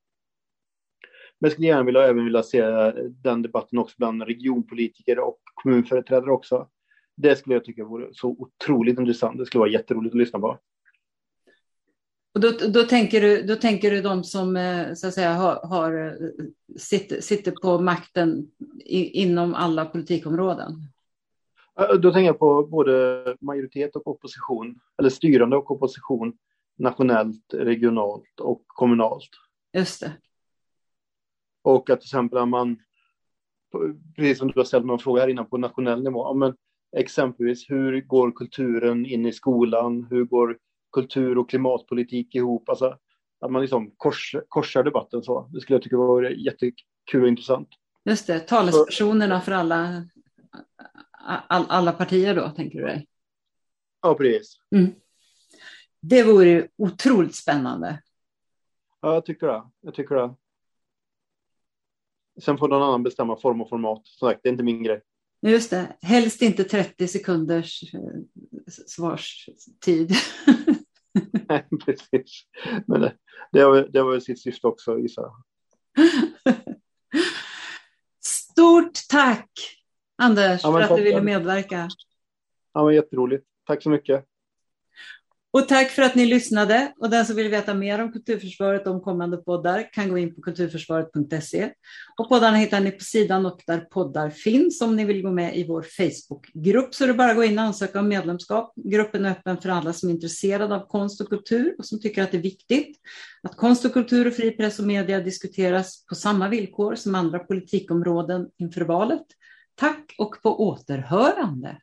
Men jag skulle gärna vilja, även vilja se eh, den debatten också bland regionpolitiker och kommunföreträdare också. Det skulle jag tycka vore så otroligt intressant. Det skulle vara jätteroligt att lyssna på. Och då, då, tänker du, då tänker du de som eh, så att säga, har, har eh, sitter, sitter på makten i, inom alla politikområden? Då tänker jag på både majoritet och opposition, eller styrande och opposition, nationellt, regionalt och kommunalt. Just det. Och att till exempel man, precis som du har ställt någon fråga här innan, på nationell nivå, men exempelvis hur går kulturen in i skolan? Hur går kultur och klimatpolitik ihop. Alltså, att man liksom kors, korsar debatten så. Det skulle jag tycka var jättekul och intressant. Just det, talespersonerna för alla, all, alla partier då, tänker du dig? Ja, precis. Mm. Det vore otroligt spännande. Ja, jag tycker det. Jag tycker det. Sen får någon annan bestämma form och format. Som sagt, det är inte min grej. Just det, helst inte 30 sekunders eh, svarstid. Nej, precis. Men det, det, var, det var sitt syfte också, gissar jag. Stort tack, Anders, ja, för att du ville medverka. Ja, men jätteroligt. Tack så mycket. Och tack för att ni lyssnade. Och den som vill veta mer om Kulturförsvaret och om kommande poddar kan gå in på kulturförsvaret.se. Och poddarna hittar ni på sidan och där poddar finns. Om ni vill gå med i vår Facebookgrupp så är det bara att gå in och ansöka om medlemskap. Gruppen är öppen för alla som är intresserade av konst och kultur och som tycker att det är viktigt att konst och kultur och fri press och media diskuteras på samma villkor som andra politikområden inför valet. Tack och på återhörande.